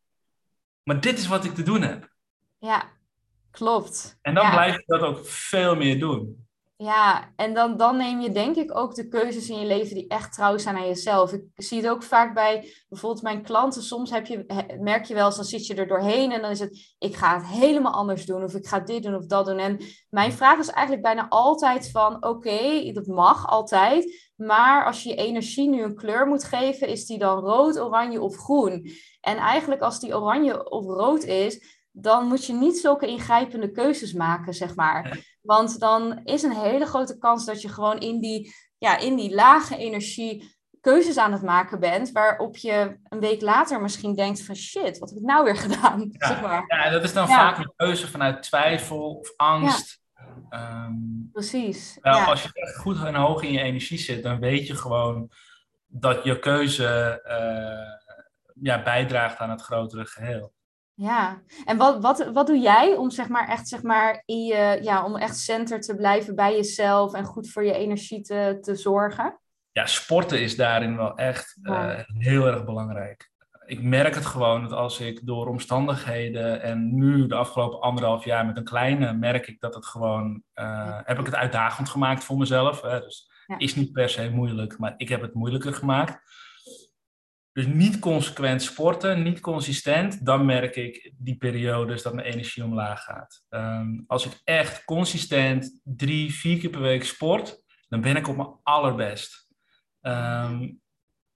maar dit is wat ik te doen heb. Ja, klopt. En dan blijf je dat ook veel meer doen. Ja, en dan, dan neem je denk ik ook de keuzes in je leven die echt trouw zijn aan jezelf. Ik zie het ook vaak bij bijvoorbeeld mijn klanten. Soms heb je, merk je wel eens, dan zit je er doorheen en dan is het, ik ga het helemaal anders doen of ik ga dit doen of dat doen. En mijn vraag is eigenlijk bijna altijd van, oké, dat mag altijd. Maar als je je energie nu een kleur moet geven, is die dan rood, oranje of groen? En eigenlijk als die oranje of rood is, dan moet je niet zulke ingrijpende keuzes maken, zeg maar. Want dan is een hele grote kans dat je gewoon in die, ja, in die lage energie keuzes aan het maken bent, waarop je een week later misschien denkt van shit, wat heb ik nou weer gedaan? Ja, zeg maar. ja dat is dan vaak een keuze vanuit twijfel of angst. Ehm, Precies. Wel, Als je echt goed en hoog in je energie zit, dan weet je gewoon dat je keuze uh, ja, bijdraagt aan het grotere geheel. Ja, en wat, wat, wat doe jij om zeg maar echt zeg maar in je, ja, om echt center te blijven bij jezelf en goed voor je energie te, te zorgen? Ja, sporten is daarin wel echt eh, heel erg belangrijk. Ik merk het gewoon dat als ik door omstandigheden en nu de afgelopen anderhalf jaar met een kleine, merk ik dat het gewoon, uh, heb ik het uitdagend gemaakt voor mezelf. Hè? Dus ja. is niet per se moeilijk, maar ik heb het moeilijker gemaakt. Dus niet consequent sporten, niet consistent, dan merk ik die periodes dat mijn energie omlaag gaat. Um, als ik echt consistent drie, vier keer per week sport, dan ben ik op mijn allerbest. Um,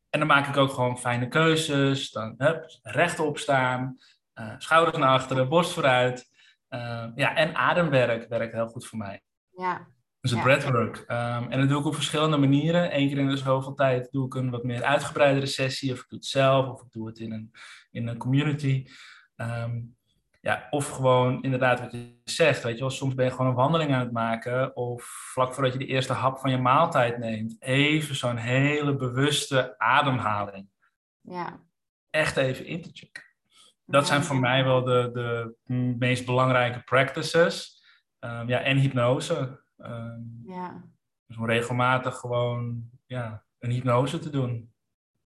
en dan maak ik ook gewoon fijne keuzes. Dan rechtop staan, uh, schouders naar achteren, borst vooruit. Uh, ja, en ademwerk werkt heel goed voor mij. Ja, dus het breathwork. Um, en dat doe ik op verschillende manieren. Eén keer in de zoveel tijd doe ik een wat meer uitgebreidere sessie. Of ik doe het zelf, of ik doe het in een, in een community. Um, ja, of gewoon inderdaad wat je zegt. Weet je wel, soms ben je gewoon een wandeling aan het maken. Of vlak voordat je de eerste hap van je maaltijd neemt. Even zo'n hele bewuste ademhaling. Ja. Echt even in te checken. Dat zijn voor mij wel de, de meest belangrijke practices. Um, ja, en hypnose. Ehm, ja. Dus om regelmatig gewoon ja, een hypnose te doen.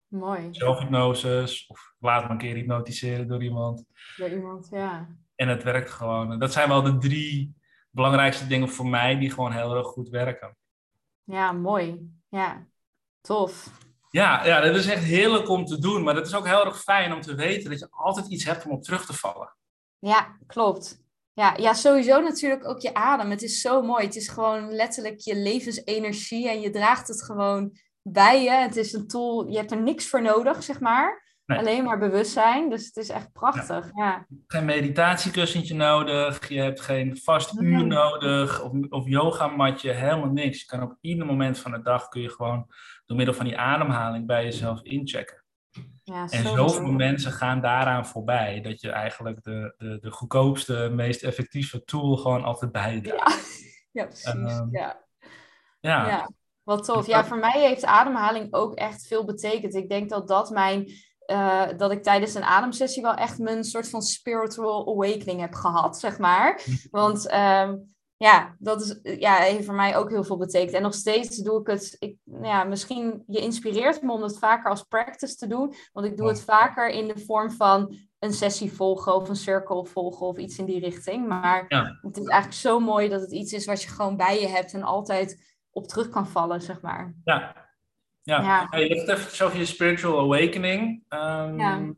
Mooi. Zelfhypnoses of laat me een keer hypnotiseren door iemand. Door iemand, ja. En het werkt gewoon. Dat zijn wel de drie belangrijkste dingen voor mij die gewoon heel erg goed werken. Ja, mooi. Ja, tof. Ja, ja, dat is echt heerlijk om te doen. Maar het is ook heel erg fijn om te weten dat je altijd iets hebt om op terug te vallen. Ja, klopt. Ja, ja, sowieso natuurlijk ook je adem. Het is zo mooi. Het is gewoon letterlijk je levensenergie en je draagt het gewoon bij je. Het is een tool, je hebt er niks voor nodig, zeg maar. Alleen maar bewustzijn. Dus het is echt prachtig. Ja. Geen meditatiekussentje nodig. Je hebt geen vast uur nodig. Of, of yogamatje. Helemaal niks. Je kan op ieder moment van de dag kun je gewoon door middel van die ademhaling bij jezelf inchecken. Ja, en zoveel mensen gaan daaraan voorbij dat je eigenlijk de, de, de goedkoopste, meest effectieve tool gewoon altijd bij je ja. ja, precies. Um, ja. Ja. ja. Wat tof. Ja, voor mij heeft ademhaling ook echt veel betekend. Ik denk dat dat mijn uh, dat ik tijdens een ademsessie wel echt mijn soort van spiritual awakening heb gehad, zeg maar. Want um, ja, dat is, ja, heeft voor mij ook heel veel betekend. En nog steeds doe ik het. Ik, ja, misschien je inspireert me om het vaker als practice te doen. Want ik doe het vaker in de vorm van een sessie volgen of een circle volgen of iets in die richting. Maar het is eigenlijk zo mooi dat het iets is wat je gewoon bij je hebt en altijd op terug kan vallen, zeg maar. Ja, ja. ja. je hebt even over je spiritual awakening. Um, ja.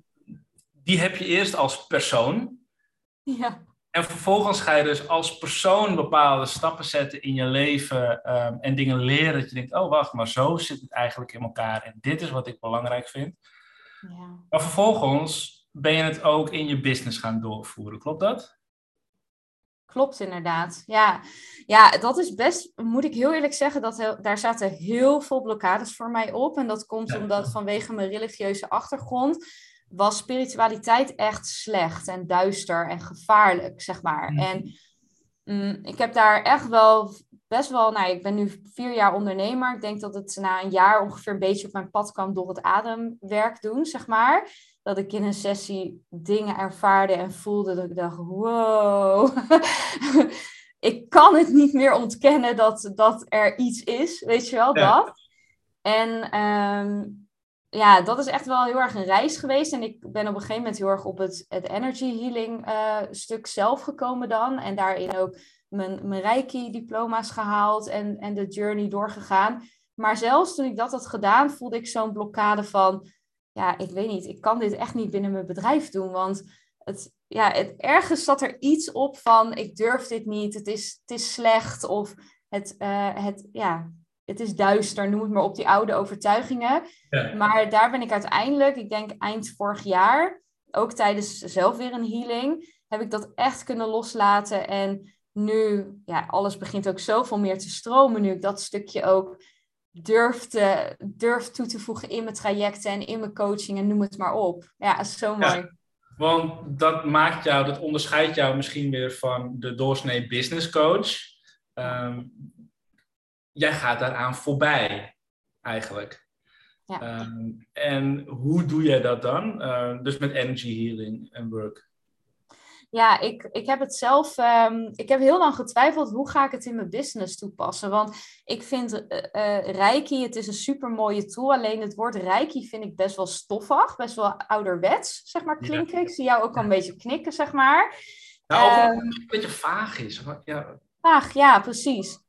Die heb je eerst als persoon. Ja. En vervolgens ga je dus als persoon bepaalde stappen zetten in je leven um, en dingen leren dat je denkt, oh wacht, maar zo zit het eigenlijk in elkaar en dit is wat ik belangrijk vind. Ja. Maar vervolgens ben je het ook in je business gaan doorvoeren, klopt dat? Klopt inderdaad. Ja. ja, dat is best, moet ik heel eerlijk zeggen, dat daar zaten heel veel blokkades voor mij op. En dat komt omdat vanwege mijn religieuze achtergrond was spiritualiteit echt slecht en duister en gevaarlijk, zeg maar. Mm. En mm, ik heb daar echt wel best wel, nou, ik ben nu vier jaar ondernemer. Ik denk dat het na een jaar ongeveer een beetje op mijn pad kwam door het ademwerk doen, zeg maar. Dat ik in een sessie dingen ervaarde en voelde dat ik dacht, wow, ik kan het niet meer ontkennen dat, dat er iets is, weet je wel, dat. En ehm, ja, dat is echt wel heel erg een reis geweest. En ik ben op een gegeven moment heel erg op het, het energy healing uh, stuk zelf gekomen dan. En daarin ook mijn, mijn Reiki-diploma's gehaald en, en de journey doorgegaan. Maar zelfs toen ik dat had gedaan, voelde ik zo'n blokkade van... Ja, ik weet niet, ik kan dit echt niet binnen mijn bedrijf doen. Want het, ja, het, ergens zat er iets op van, ik durf dit niet, het is, het is slecht. Of het, uh, het, ja, het is duister, noem het maar op die oude overtuigingen. Maar daar ben ik uiteindelijk, ik denk eind vorig jaar, ook tijdens zelf weer een healing, heb ik dat echt kunnen loslaten. En nu, ja, alles begint ook zoveel meer te stromen. Nu ik dat stukje ook durf, te, durf toe te voegen in mijn trajecten en in mijn coaching en noem het maar op. Ja, is zo mooi. want dat maakt jou, dat onderscheidt jou misschien weer van de doorsnee business coach. Ehm, jij gaat daaraan voorbij, eigenlijk. Ja. Ehm, en hoe doe jij dat dan? Uh, dus met energy healing en work. Ja, ik, ik heb het zelf. Um, ik heb heel lang getwijfeld hoe ga ik het in mijn business toepassen. Want ik vind uh, uh, Reiki, het is een super mooie tool. Alleen het woord Reiki vind ik best wel stoffig, best wel ouderwets, zeg maar, klinken. Ik zie jou ook al een beetje knikken, zeg maar. Nou, um, een beetje vaag is. Ja. Vaag, ja, precies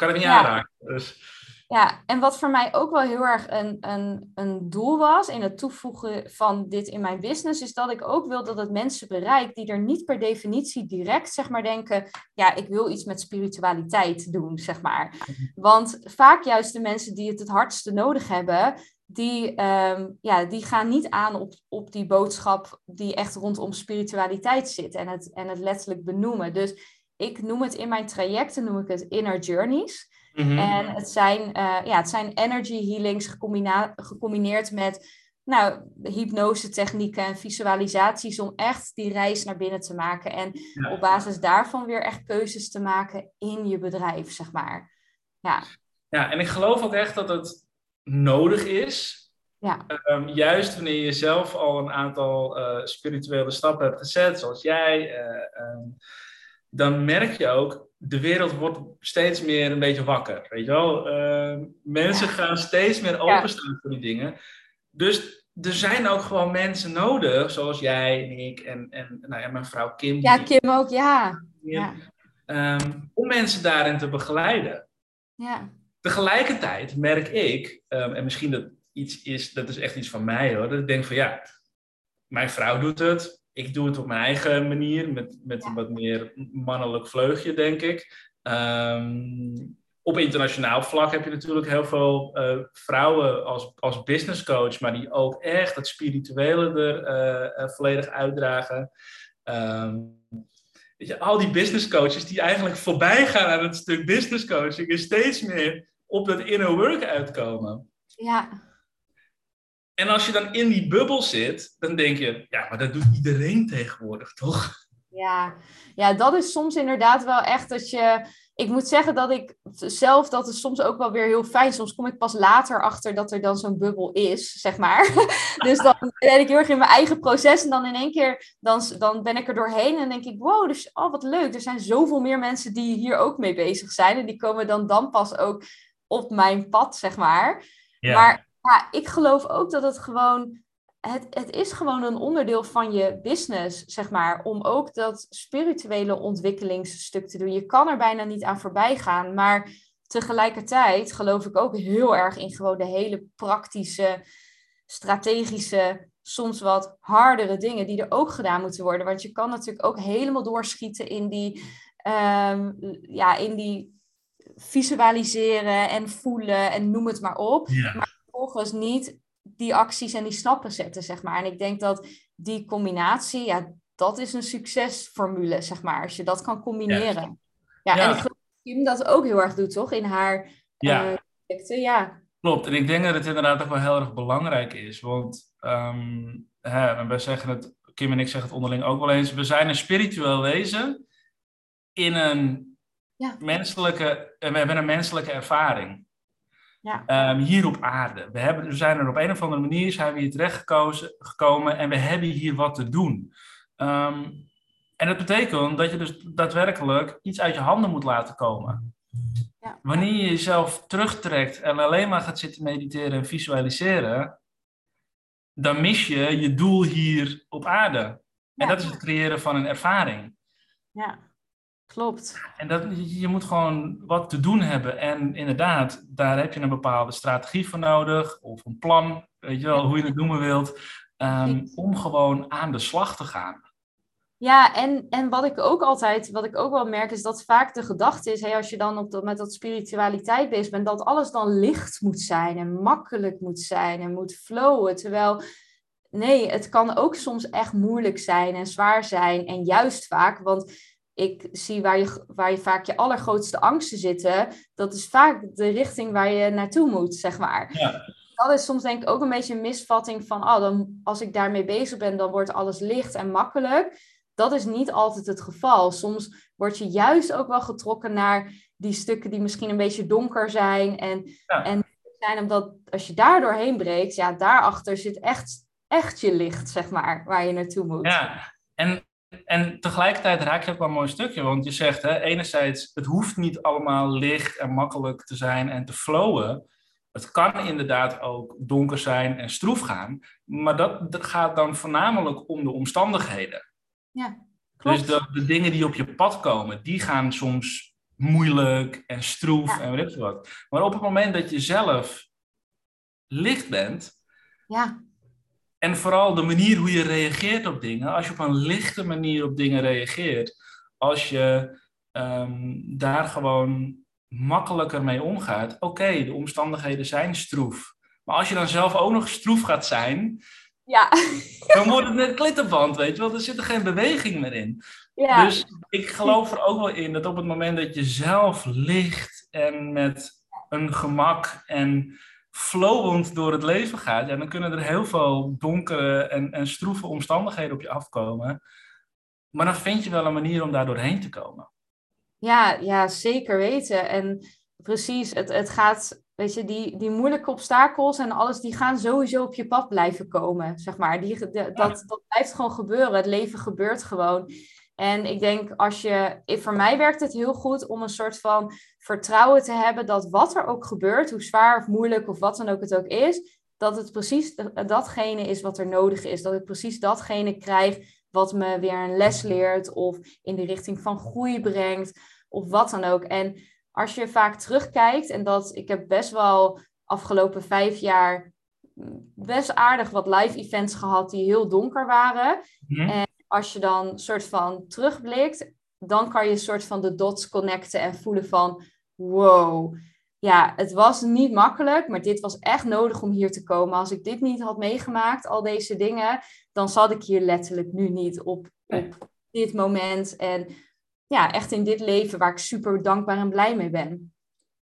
kan het niet ja. aanraken. Dus. Ja, en wat voor mij ook wel heel erg een, een, een doel was in het toevoegen van dit in mijn business, is dat ik ook wil dat het mensen bereikt die er niet per definitie direct, zeg maar, denken, ja, ik wil iets met spiritualiteit doen, zeg maar. Want vaak juist de mensen die het het hardste nodig hebben, die, um, ja, die gaan niet aan op, op die boodschap die echt rondom spiritualiteit zit en het, en het letterlijk benoemen. Dus ik noem het in mijn trajecten, noem ik het inner journeys. Mhm. En het zijn, uh, ja, het zijn energy healings gecombineerd met nou, hypnose technieken en visualisaties om echt die reis naar binnen te maken. En op basis daarvan weer echt keuzes te maken in je bedrijf, zeg maar. Ja, ja en ik geloof ook echt dat het nodig is. Ja. Um, juist wanneer je zelf al een aantal uh, spirituele stappen hebt gezet, zoals jij. Uh, um, dan merk je ook, de wereld wordt steeds meer een beetje wakker. Weet je wel? Uh, mensen gaan steeds meer openstaan voor die dingen. Dus er zijn ook gewoon mensen nodig, zoals jij en ik en, en nou ja, mijn vrouw Kim. Ja, Kim ook, ja. ja. Um, om mensen daarin te begeleiden. Ja. Tegelijkertijd merk ik, um, en misschien dat iets is, dat is echt iets van mij hoor, dat ik denk van ja, mijn vrouw doet het, ik doe het op mijn eigen manier, met, met een wat meer mannelijk vleugje, denk ik. Ehm, op internationaal vlak heb je natuurlijk heel veel uh, vrouwen als, als business coach, maar die ook echt het spirituele er uh, uh, volledig uitdragen. Um, weet je, al die business coaches die eigenlijk voorbij gaan aan het stuk business coaching en steeds meer op dat inner work uitkomen. Ja. En als je dan in die bubbel zit, dan denk je, ja, maar dat doet iedereen tegenwoordig, toch? Ja, ja dat is soms inderdaad wel echt dat je. Ik moet zeggen dat ik zelf, dat is soms ook wel weer heel fijn. Soms kom ik pas later achter dat er dan zo'n bubbel is, zeg maar. dus dan ben ik heel erg in mijn eigen proces. En dan in één keer, dan, dan ben ik er doorheen en denk ik, wow, dus, oh, wat leuk. Er zijn zoveel meer mensen die hier ook mee bezig zijn. En die komen dan dan pas ook op mijn pad, zeg maar. Ja. Maar ja, ik geloof ook dat het gewoon. Het, het is gewoon een onderdeel van je business, zeg maar, om ook dat spirituele ontwikkelingsstuk te doen. Je kan er bijna niet aan voorbij gaan, maar tegelijkertijd geloof ik ook heel erg in gewoon de hele praktische, strategische, soms wat hardere dingen die er ook gedaan moeten worden. Want je kan natuurlijk ook helemaal doorschieten in die, um, ja, in die visualiseren en voelen en noem het maar op. Maar vervolgens niet die acties en die stappen zetten, zeg maar. En ik denk dat die combinatie, ja, dat is een succesformule, zeg maar. Als je dat kan combineren. Ja, en ik geloof dat Kim dat ook heel erg doet, toch? In haar ja. Uh, projecten, ja. Klopt, en ik denk dat het inderdaad ook wel heel erg belangrijk is. Want um, hè, wij zeggen het, Kim en ik zeggen het onderling ook wel eens, we zijn een spiritueel wezen in een ja. menselijke, we hebben een menselijke ervaring. Ja. Um, hier op aarde. We, hebben, we zijn er op een of andere manier zijn we hier terecht gekozen, gekomen en we hebben hier wat te doen. Ehm, en dat betekent dat je dus daadwerkelijk iets uit je handen moet laten komen. Ja. Wanneer je jezelf terugtrekt en alleen maar gaat zitten mediteren en visualiseren, dan mis je je doel hier op aarde. En dat is het creëren van een ervaring. Ja, klopt. En dat, je moet gewoon wat te doen hebben. En inderdaad, daar heb je een bepaalde strategie voor nodig, of een plan, weet je wel, hoe je het noemen wilt, um, om gewoon aan de slag te gaan. Ja, en, en wat ik ook altijd, wat ik ook wel merk, is dat vaak de gedachte is, hey, als je dan op dat, met dat spiritualiteit bezig bent, dat alles dan licht moet zijn en makkelijk moet zijn en moet flowen. Terwijl, nee, het kan ook soms echt moeilijk zijn en zwaar zijn. En juist vaak, want ik zie waar je, waar je vaak je allergrootste angsten zitten, dat is vaak de richting waar je naartoe moet, zeg maar. Ja. Dat is soms denk ik ook een beetje een misvatting van, oh, dan, als ik daarmee bezig ben, dan wordt alles licht en makkelijk dat is niet altijd het geval. Soms word je juist ook wel getrokken naar die stukken die misschien een beetje donker zijn. En, en zijn omdat als je daar doorheen breekt, ja, daarachter zit echt, echt je licht, zeg maar, waar je naartoe moet. Ja, en, en tegelijkertijd raak je ook wel een mooi stukje. Want je zegt, hè, enerzijds, het hoeft niet allemaal licht en makkelijk te zijn en te flowen. Het kan inderdaad ook donker zijn en stroef gaan. Maar dat, dat gaat dan voornamelijk om de omstandigheden. Ja, Dus de, de, dingen die op je pad komen, die gaan soms moeilijk en stroef en weet ik wat. Maar op het moment dat je zelf licht bent, ja. En vooral de manier hoe je reageert op dingen, als je op een lichte manier op dingen reageert, als je ehm, daar gewoon makkelijker mee omgaat, oké, de omstandigheden zijn stroef. Maar als je dan zelf ook nog stroef gaat zijn, ja. Dan wordt het net klittenband, weet je wel. Er zit er geen beweging meer in. Ja. Dus ik geloof er ook wel in dat op het moment dat je zelf ligt en met een gemak en flowend door het leven gaat, ja, dan kunnen er heel veel donkere en, en stroeve omstandigheden op je afkomen. Maar dan vind je wel een manier om daar doorheen te komen. Ja, ja zeker weten. En precies, het, het gaat weet je, die, die moeilijke obstakels en alles, die gaan sowieso op je pad blijven komen, zeg maar. Die, dat, dat blijft gewoon gebeuren. Het leven gebeurt gewoon. En ik denk, als je, voor mij werkt het heel goed om een soort van vertrouwen te hebben dat wat er ook gebeurt, hoe zwaar of moeilijk of wat dan ook het ook is, dat het precies datgene is wat er nodig is. Dat ik precies datgene krijg wat me weer een les leert of in de richting van groei brengt of wat dan ook. En als je vaak terugkijkt, en dat ik heb best wel afgelopen vijf jaar best aardig wat live events gehad die heel donker waren. Mhm. En als je dan soort van terugblikt, dan kan je soort van de dots connecten en voelen van wow. Ja, het was niet makkelijk, maar dit was echt nodig om hier te komen. Als ik dit niet had meegemaakt, al deze dingen, dan zat ik hier letterlijk nu niet op, op dit moment. En ja, echt in dit leven waar ik super dankbaar en blij mee ben.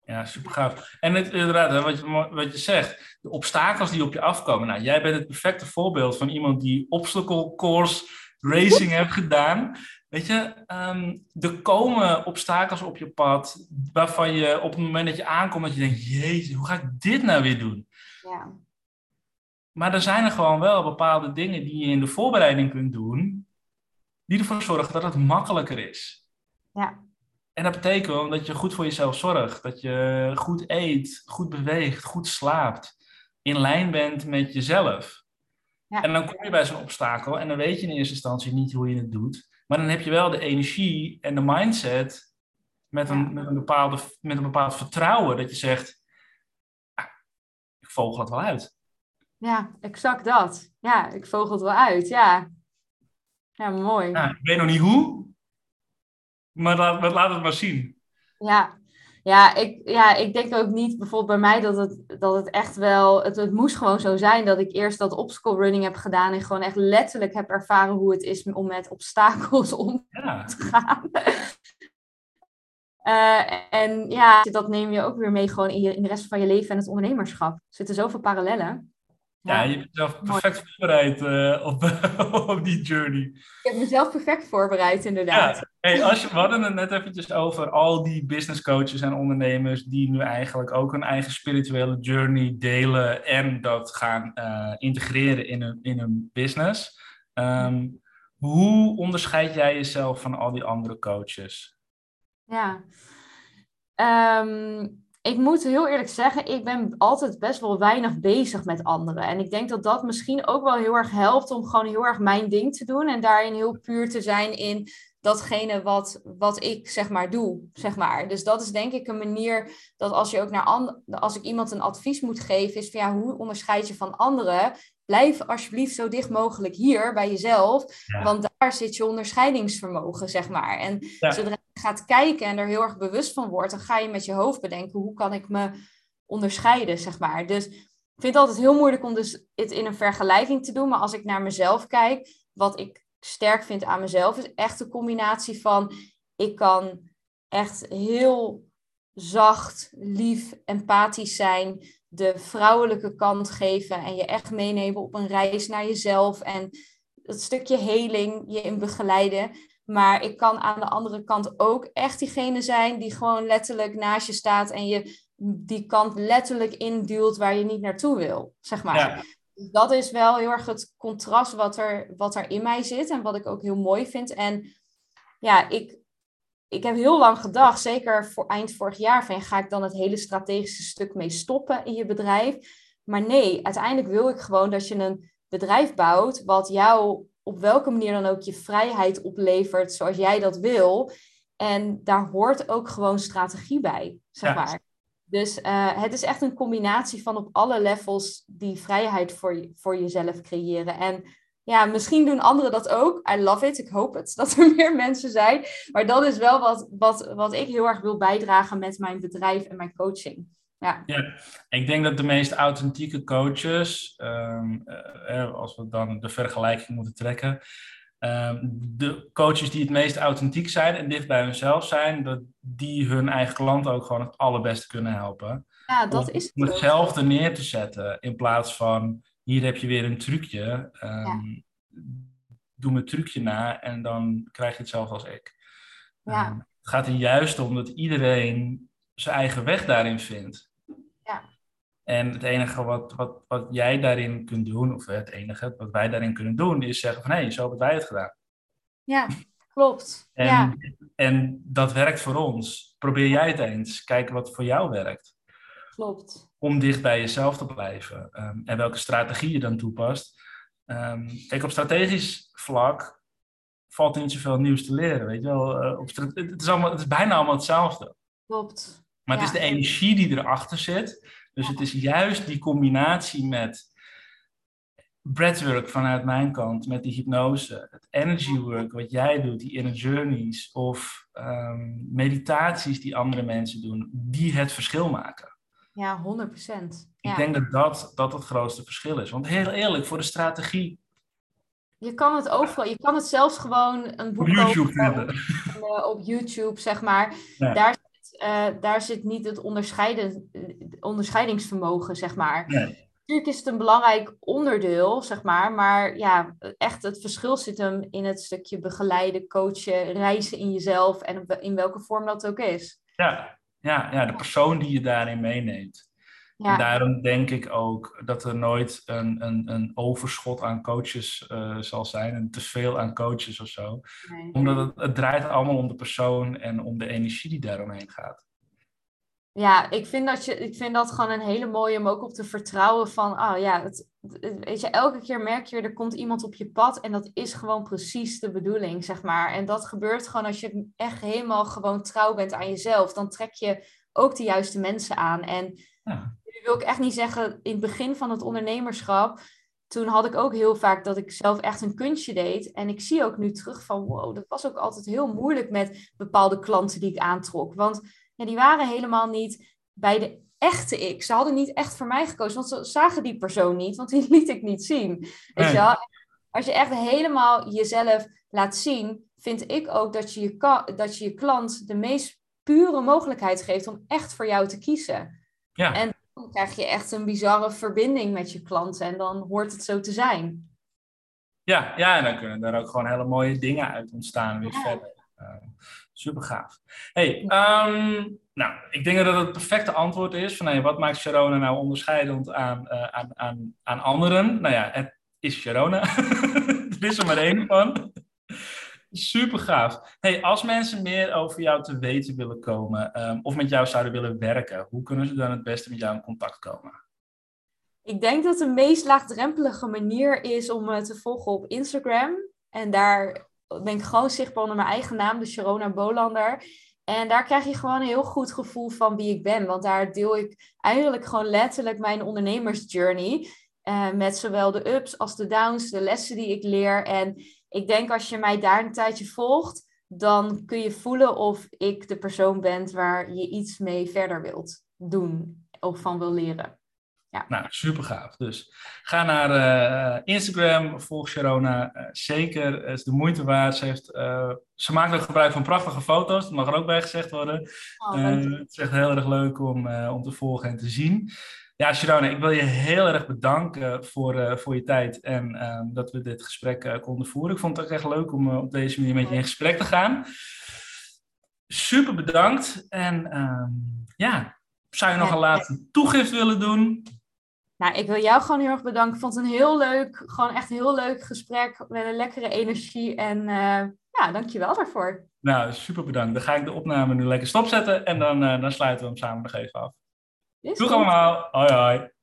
Ja, super gaaf. En het, inderdaad, wat je, wat je zegt, de obstakels die op je afkomen. Nou, jij bent het perfecte voorbeeld van iemand die obstacle course racing heeft gedaan. Weet je, um, er komen obstakels op je pad waarvan je op het moment dat je aankomt, dat je denkt, jezus, hoe ga ik dit nou weer doen? Ja. Maar er zijn er gewoon wel bepaalde dingen die je in de voorbereiding kunt doen, die ervoor zorgen dat het makkelijker is. Ja. En dat betekent dat je goed voor jezelf zorgt. Dat je goed eet, goed beweegt, goed slaapt. In lijn bent met jezelf. Ja. En dan kom je bij zo'n obstakel en dan weet je in eerste instantie niet hoe je het doet. Maar dan heb je wel de energie en de mindset met een, met een, bepaalde, met een bepaald vertrouwen dat je zegt, ah, ik vogel het wel uit. Ja, exact dat. Ja, ik vogel het wel uit, ja. Ja, mooi. Nou, ik weet nog niet hoe, maar laat, laat het maar zien. Ja, ja, ik, ja, ik denk ook niet bijvoorbeeld bij mij dat het, dat het echt wel. Het, het moest gewoon zo zijn dat ik eerst dat obstacle running heb gedaan. En gewoon echt letterlijk heb ervaren hoe het is om met obstakels om ja. te gaan. Uh, en ja, dat neem je ook weer mee gewoon in, je, in de rest van je leven en het ondernemerschap. Er zitten zoveel parallellen. Ja, je bent zelf perfect voorbereid uh, op, op die journey. Ik heb mezelf perfect voorbereid, inderdaad. Ja. Hey, als je, we hadden het net eventjes over al die business coaches en ondernemers die nu eigenlijk ook hun eigen spirituele journey delen en dat gaan uh, integreren in hun, in hun business. Um, hoe onderscheid jij jezelf van al die andere coaches? Ja, um, ik moet heel eerlijk zeggen, ik ben altijd best wel weinig bezig met anderen. En ik denk dat dat misschien ook wel heel erg helpt om gewoon heel erg mijn ding te doen. En daarin heel puur te zijn in datgene wat, wat ik zeg maar doe, zeg maar. Dus dat is denk ik een manier dat als je ook naar and- als ik iemand een advies moet geven, is van ja, hoe onderscheid je van anderen? Blijf alsjeblieft zo dicht mogelijk hier bij jezelf, want daar zit je onderscheidingsvermogen, zeg maar. En zodra gaat kijken en er heel erg bewust van wordt, dan ga je met je hoofd bedenken, hoe kan ik me onderscheiden, zeg maar. Dus ik vind het altijd heel moeilijk om dus het in een vergelijking te doen, maar als ik naar mezelf kijk, wat ik sterk vind aan mezelf, is echt de combinatie van ik kan echt heel zacht, lief, empathisch zijn, de vrouwelijke kant geven en je echt meenemen op een reis naar jezelf en het stukje heling je in begeleiden. Maar ik kan aan de andere kant ook echt diegene zijn die gewoon letterlijk naast je staat en je die kant letterlijk induwt waar je niet naartoe wil, zeg maar. Ja dat is wel heel erg het contrast wat er, wat er in mij zit en wat ik ook heel mooi vind. En ja, ik, ik heb heel lang gedacht, zeker voor eind vorig jaar, van ga ik dan het hele strategische stuk mee stoppen in je bedrijf? Maar nee, uiteindelijk wil ik gewoon dat je een bedrijf bouwt wat jou op welke manier dan ook je vrijheid oplevert zoals jij dat wil. En daar hoort ook gewoon strategie bij, zeg maar. Dus uh, het is echt een combinatie van op alle levels die vrijheid voor, je, voor jezelf creëren. En ja, misschien doen anderen dat ook. I love it. Ik hoop het dat er meer mensen zijn. Maar dat is wel wat, wat, wat ik heel erg wil bijdragen met mijn bedrijf en mijn coaching. Ja. ja, ik denk dat de meest authentieke coaches, um, uh, als we dan de vergelijking moeten trekken, Ehm, de coaches die het meest authentiek zijn en dicht bij hunzelf zijn, dat die hun eigen klanten ook gewoon het allerbeste kunnen helpen. Ja, dat is het. Om hetzelfde neer te zetten in plaats van hier heb je weer een trucje. Um, Doe me trucje na en dan krijg je hetzelfde als ik. Ja. Het gaat er juist om dat iedereen zijn eigen weg daarin vindt. En het enige wat, wat, wat jij daarin kunt doen, of het enige wat wij daarin kunnen doen, is zeggen van hé, hey, zo hebben wij het gedaan. Ja, klopt. En, ja. en dat werkt voor ons. Probeer jij het eens. Kijken wat voor jou werkt. Klopt. Om dicht bij jezelf te blijven. Um, en welke strategie je dan toepast. Um, kijk, op strategisch vlak valt er niet zoveel nieuws te leren. Weet je wel? Uh, op het, is allemaal, het is bijna allemaal hetzelfde. Klopt. Maar het is de energie die erachter zit dus het is juist die combinatie met breathwork vanuit mijn kant, met die hypnose, het energy work wat jij doet, die inner journeys of um, meditaties die andere mensen doen, die het verschil maken. Ja, 100 procent. Ik denk dat, dat dat het grootste verschil is. Want heel eerlijk, voor de strategie. Je kan het overal, je kan het zelfs gewoon een boek op YouTube kopen, op, op, YouTube, zeg maar. Ja. Daar uh, daar zit niet het onderscheiden, onderscheidingsvermogen, zeg maar. Nee. Natuurlijk is het een belangrijk onderdeel, zeg maar. Maar ja, echt het verschil zit hem in het stukje begeleiden, coachen, reizen in jezelf en in welke vorm dat ook is. Ja, ja, ja de persoon die je daarin meeneemt. Ja. En daarom denk ik ook dat er nooit een, een, een overschot aan coaches uh, zal zijn. En te veel aan coaches of zo. Nee. Omdat het, het draait allemaal om de persoon en om de energie die daaromheen gaat. Ja, ik vind, dat je, ik vind dat gewoon een hele mooie om ook op te vertrouwen van, oh ja, het, weet je, elke keer merk je, er komt iemand op je pad en dat is gewoon precies de bedoeling, zeg maar. En dat gebeurt gewoon als je echt helemaal gewoon trouw bent aan jezelf, dan trek je ook de juiste mensen aan. En ja wil ik echt niet zeggen, in het begin van het ondernemerschap, toen had ik ook heel vaak dat ik zelf echt een kunstje deed. En ik zie ook nu terug van, wow, dat was ook altijd heel moeilijk met bepaalde klanten die ik aantrok. Want ja, die waren helemaal niet bij de echte ik. Ze hadden niet echt voor mij gekozen, want ze zagen die persoon niet, want die liet ik niet zien. Weet je wel? Als je echt helemaal jezelf laat zien, vind ik ook dat je je, dat je, je klant de meest pure mogelijkheid geeft om echt voor jou te kiezen. Ja. En Dan krijg je echt een bizarre verbinding met je klanten en dan hoort het zo te zijn. Ja, ja en dan kunnen er ook gewoon hele mooie dingen uit ontstaan weer verder. Uh, super gaaf. Hey, ehm, nou, ik denk dat het het perfecte antwoord is van hey, wat maakt Sharona nou onderscheidend aan, uh, aan, aan, aan anderen? Nou ja, het is Sharona. er is er maar één van. Super gaaf. Hey, als mensen meer over jou te weten willen komen um, of met jou zouden willen werken, hoe kunnen ze dan het beste met jou in contact komen? Ik denk dat de meest laagdrempelige manier is om me te volgen op Instagram. En daar ben ik gewoon zichtbaar onder mijn eigen naam, de Sharona Bolander. En daar krijg je gewoon een heel goed gevoel van wie ik ben. Want daar deel ik eigenlijk gewoon letterlijk mijn ondernemersjourney. Uh, met zowel de ups als de downs, de lessen die ik leer. En ik denk als je mij daar een tijdje volgt, dan kun je voelen of ik de persoon ben waar je iets mee verder wilt doen of van wil leren. Ja. Nou, super gaaf. Dus ga naar uh, Instagram, volg Sharona. Uh, zeker, het is de moeite waard. Ze, heeft, uh, ze maakt ook gebruik van prachtige foto's, dat mag er ook bij gezegd worden. Oh, het is echt heel erg leuk om, om te volgen en te zien. Ja, Sharona, ik wil je heel erg bedanken voor, voor je tijd en ehm, dat we dit gesprek konden voeren. Ik vond het ook echt leuk om op deze manier met je in gesprek te gaan. Super bedankt. En ehm, ja, zou je nog een laatste toegift willen doen? Nou, ik wil jou gewoon heel erg bedanken. Ik vond het een heel leuk, gewoon echt een heel leuk gesprek met een lekkere energie. En uh, ja, dankjewel daarvoor. Nou, super bedankt. Dan ga ik de opname nu lekker stopzetten en dan, uh, dan sluiten we hem samen nog even af. Doeg allemaal. Hoi hoi.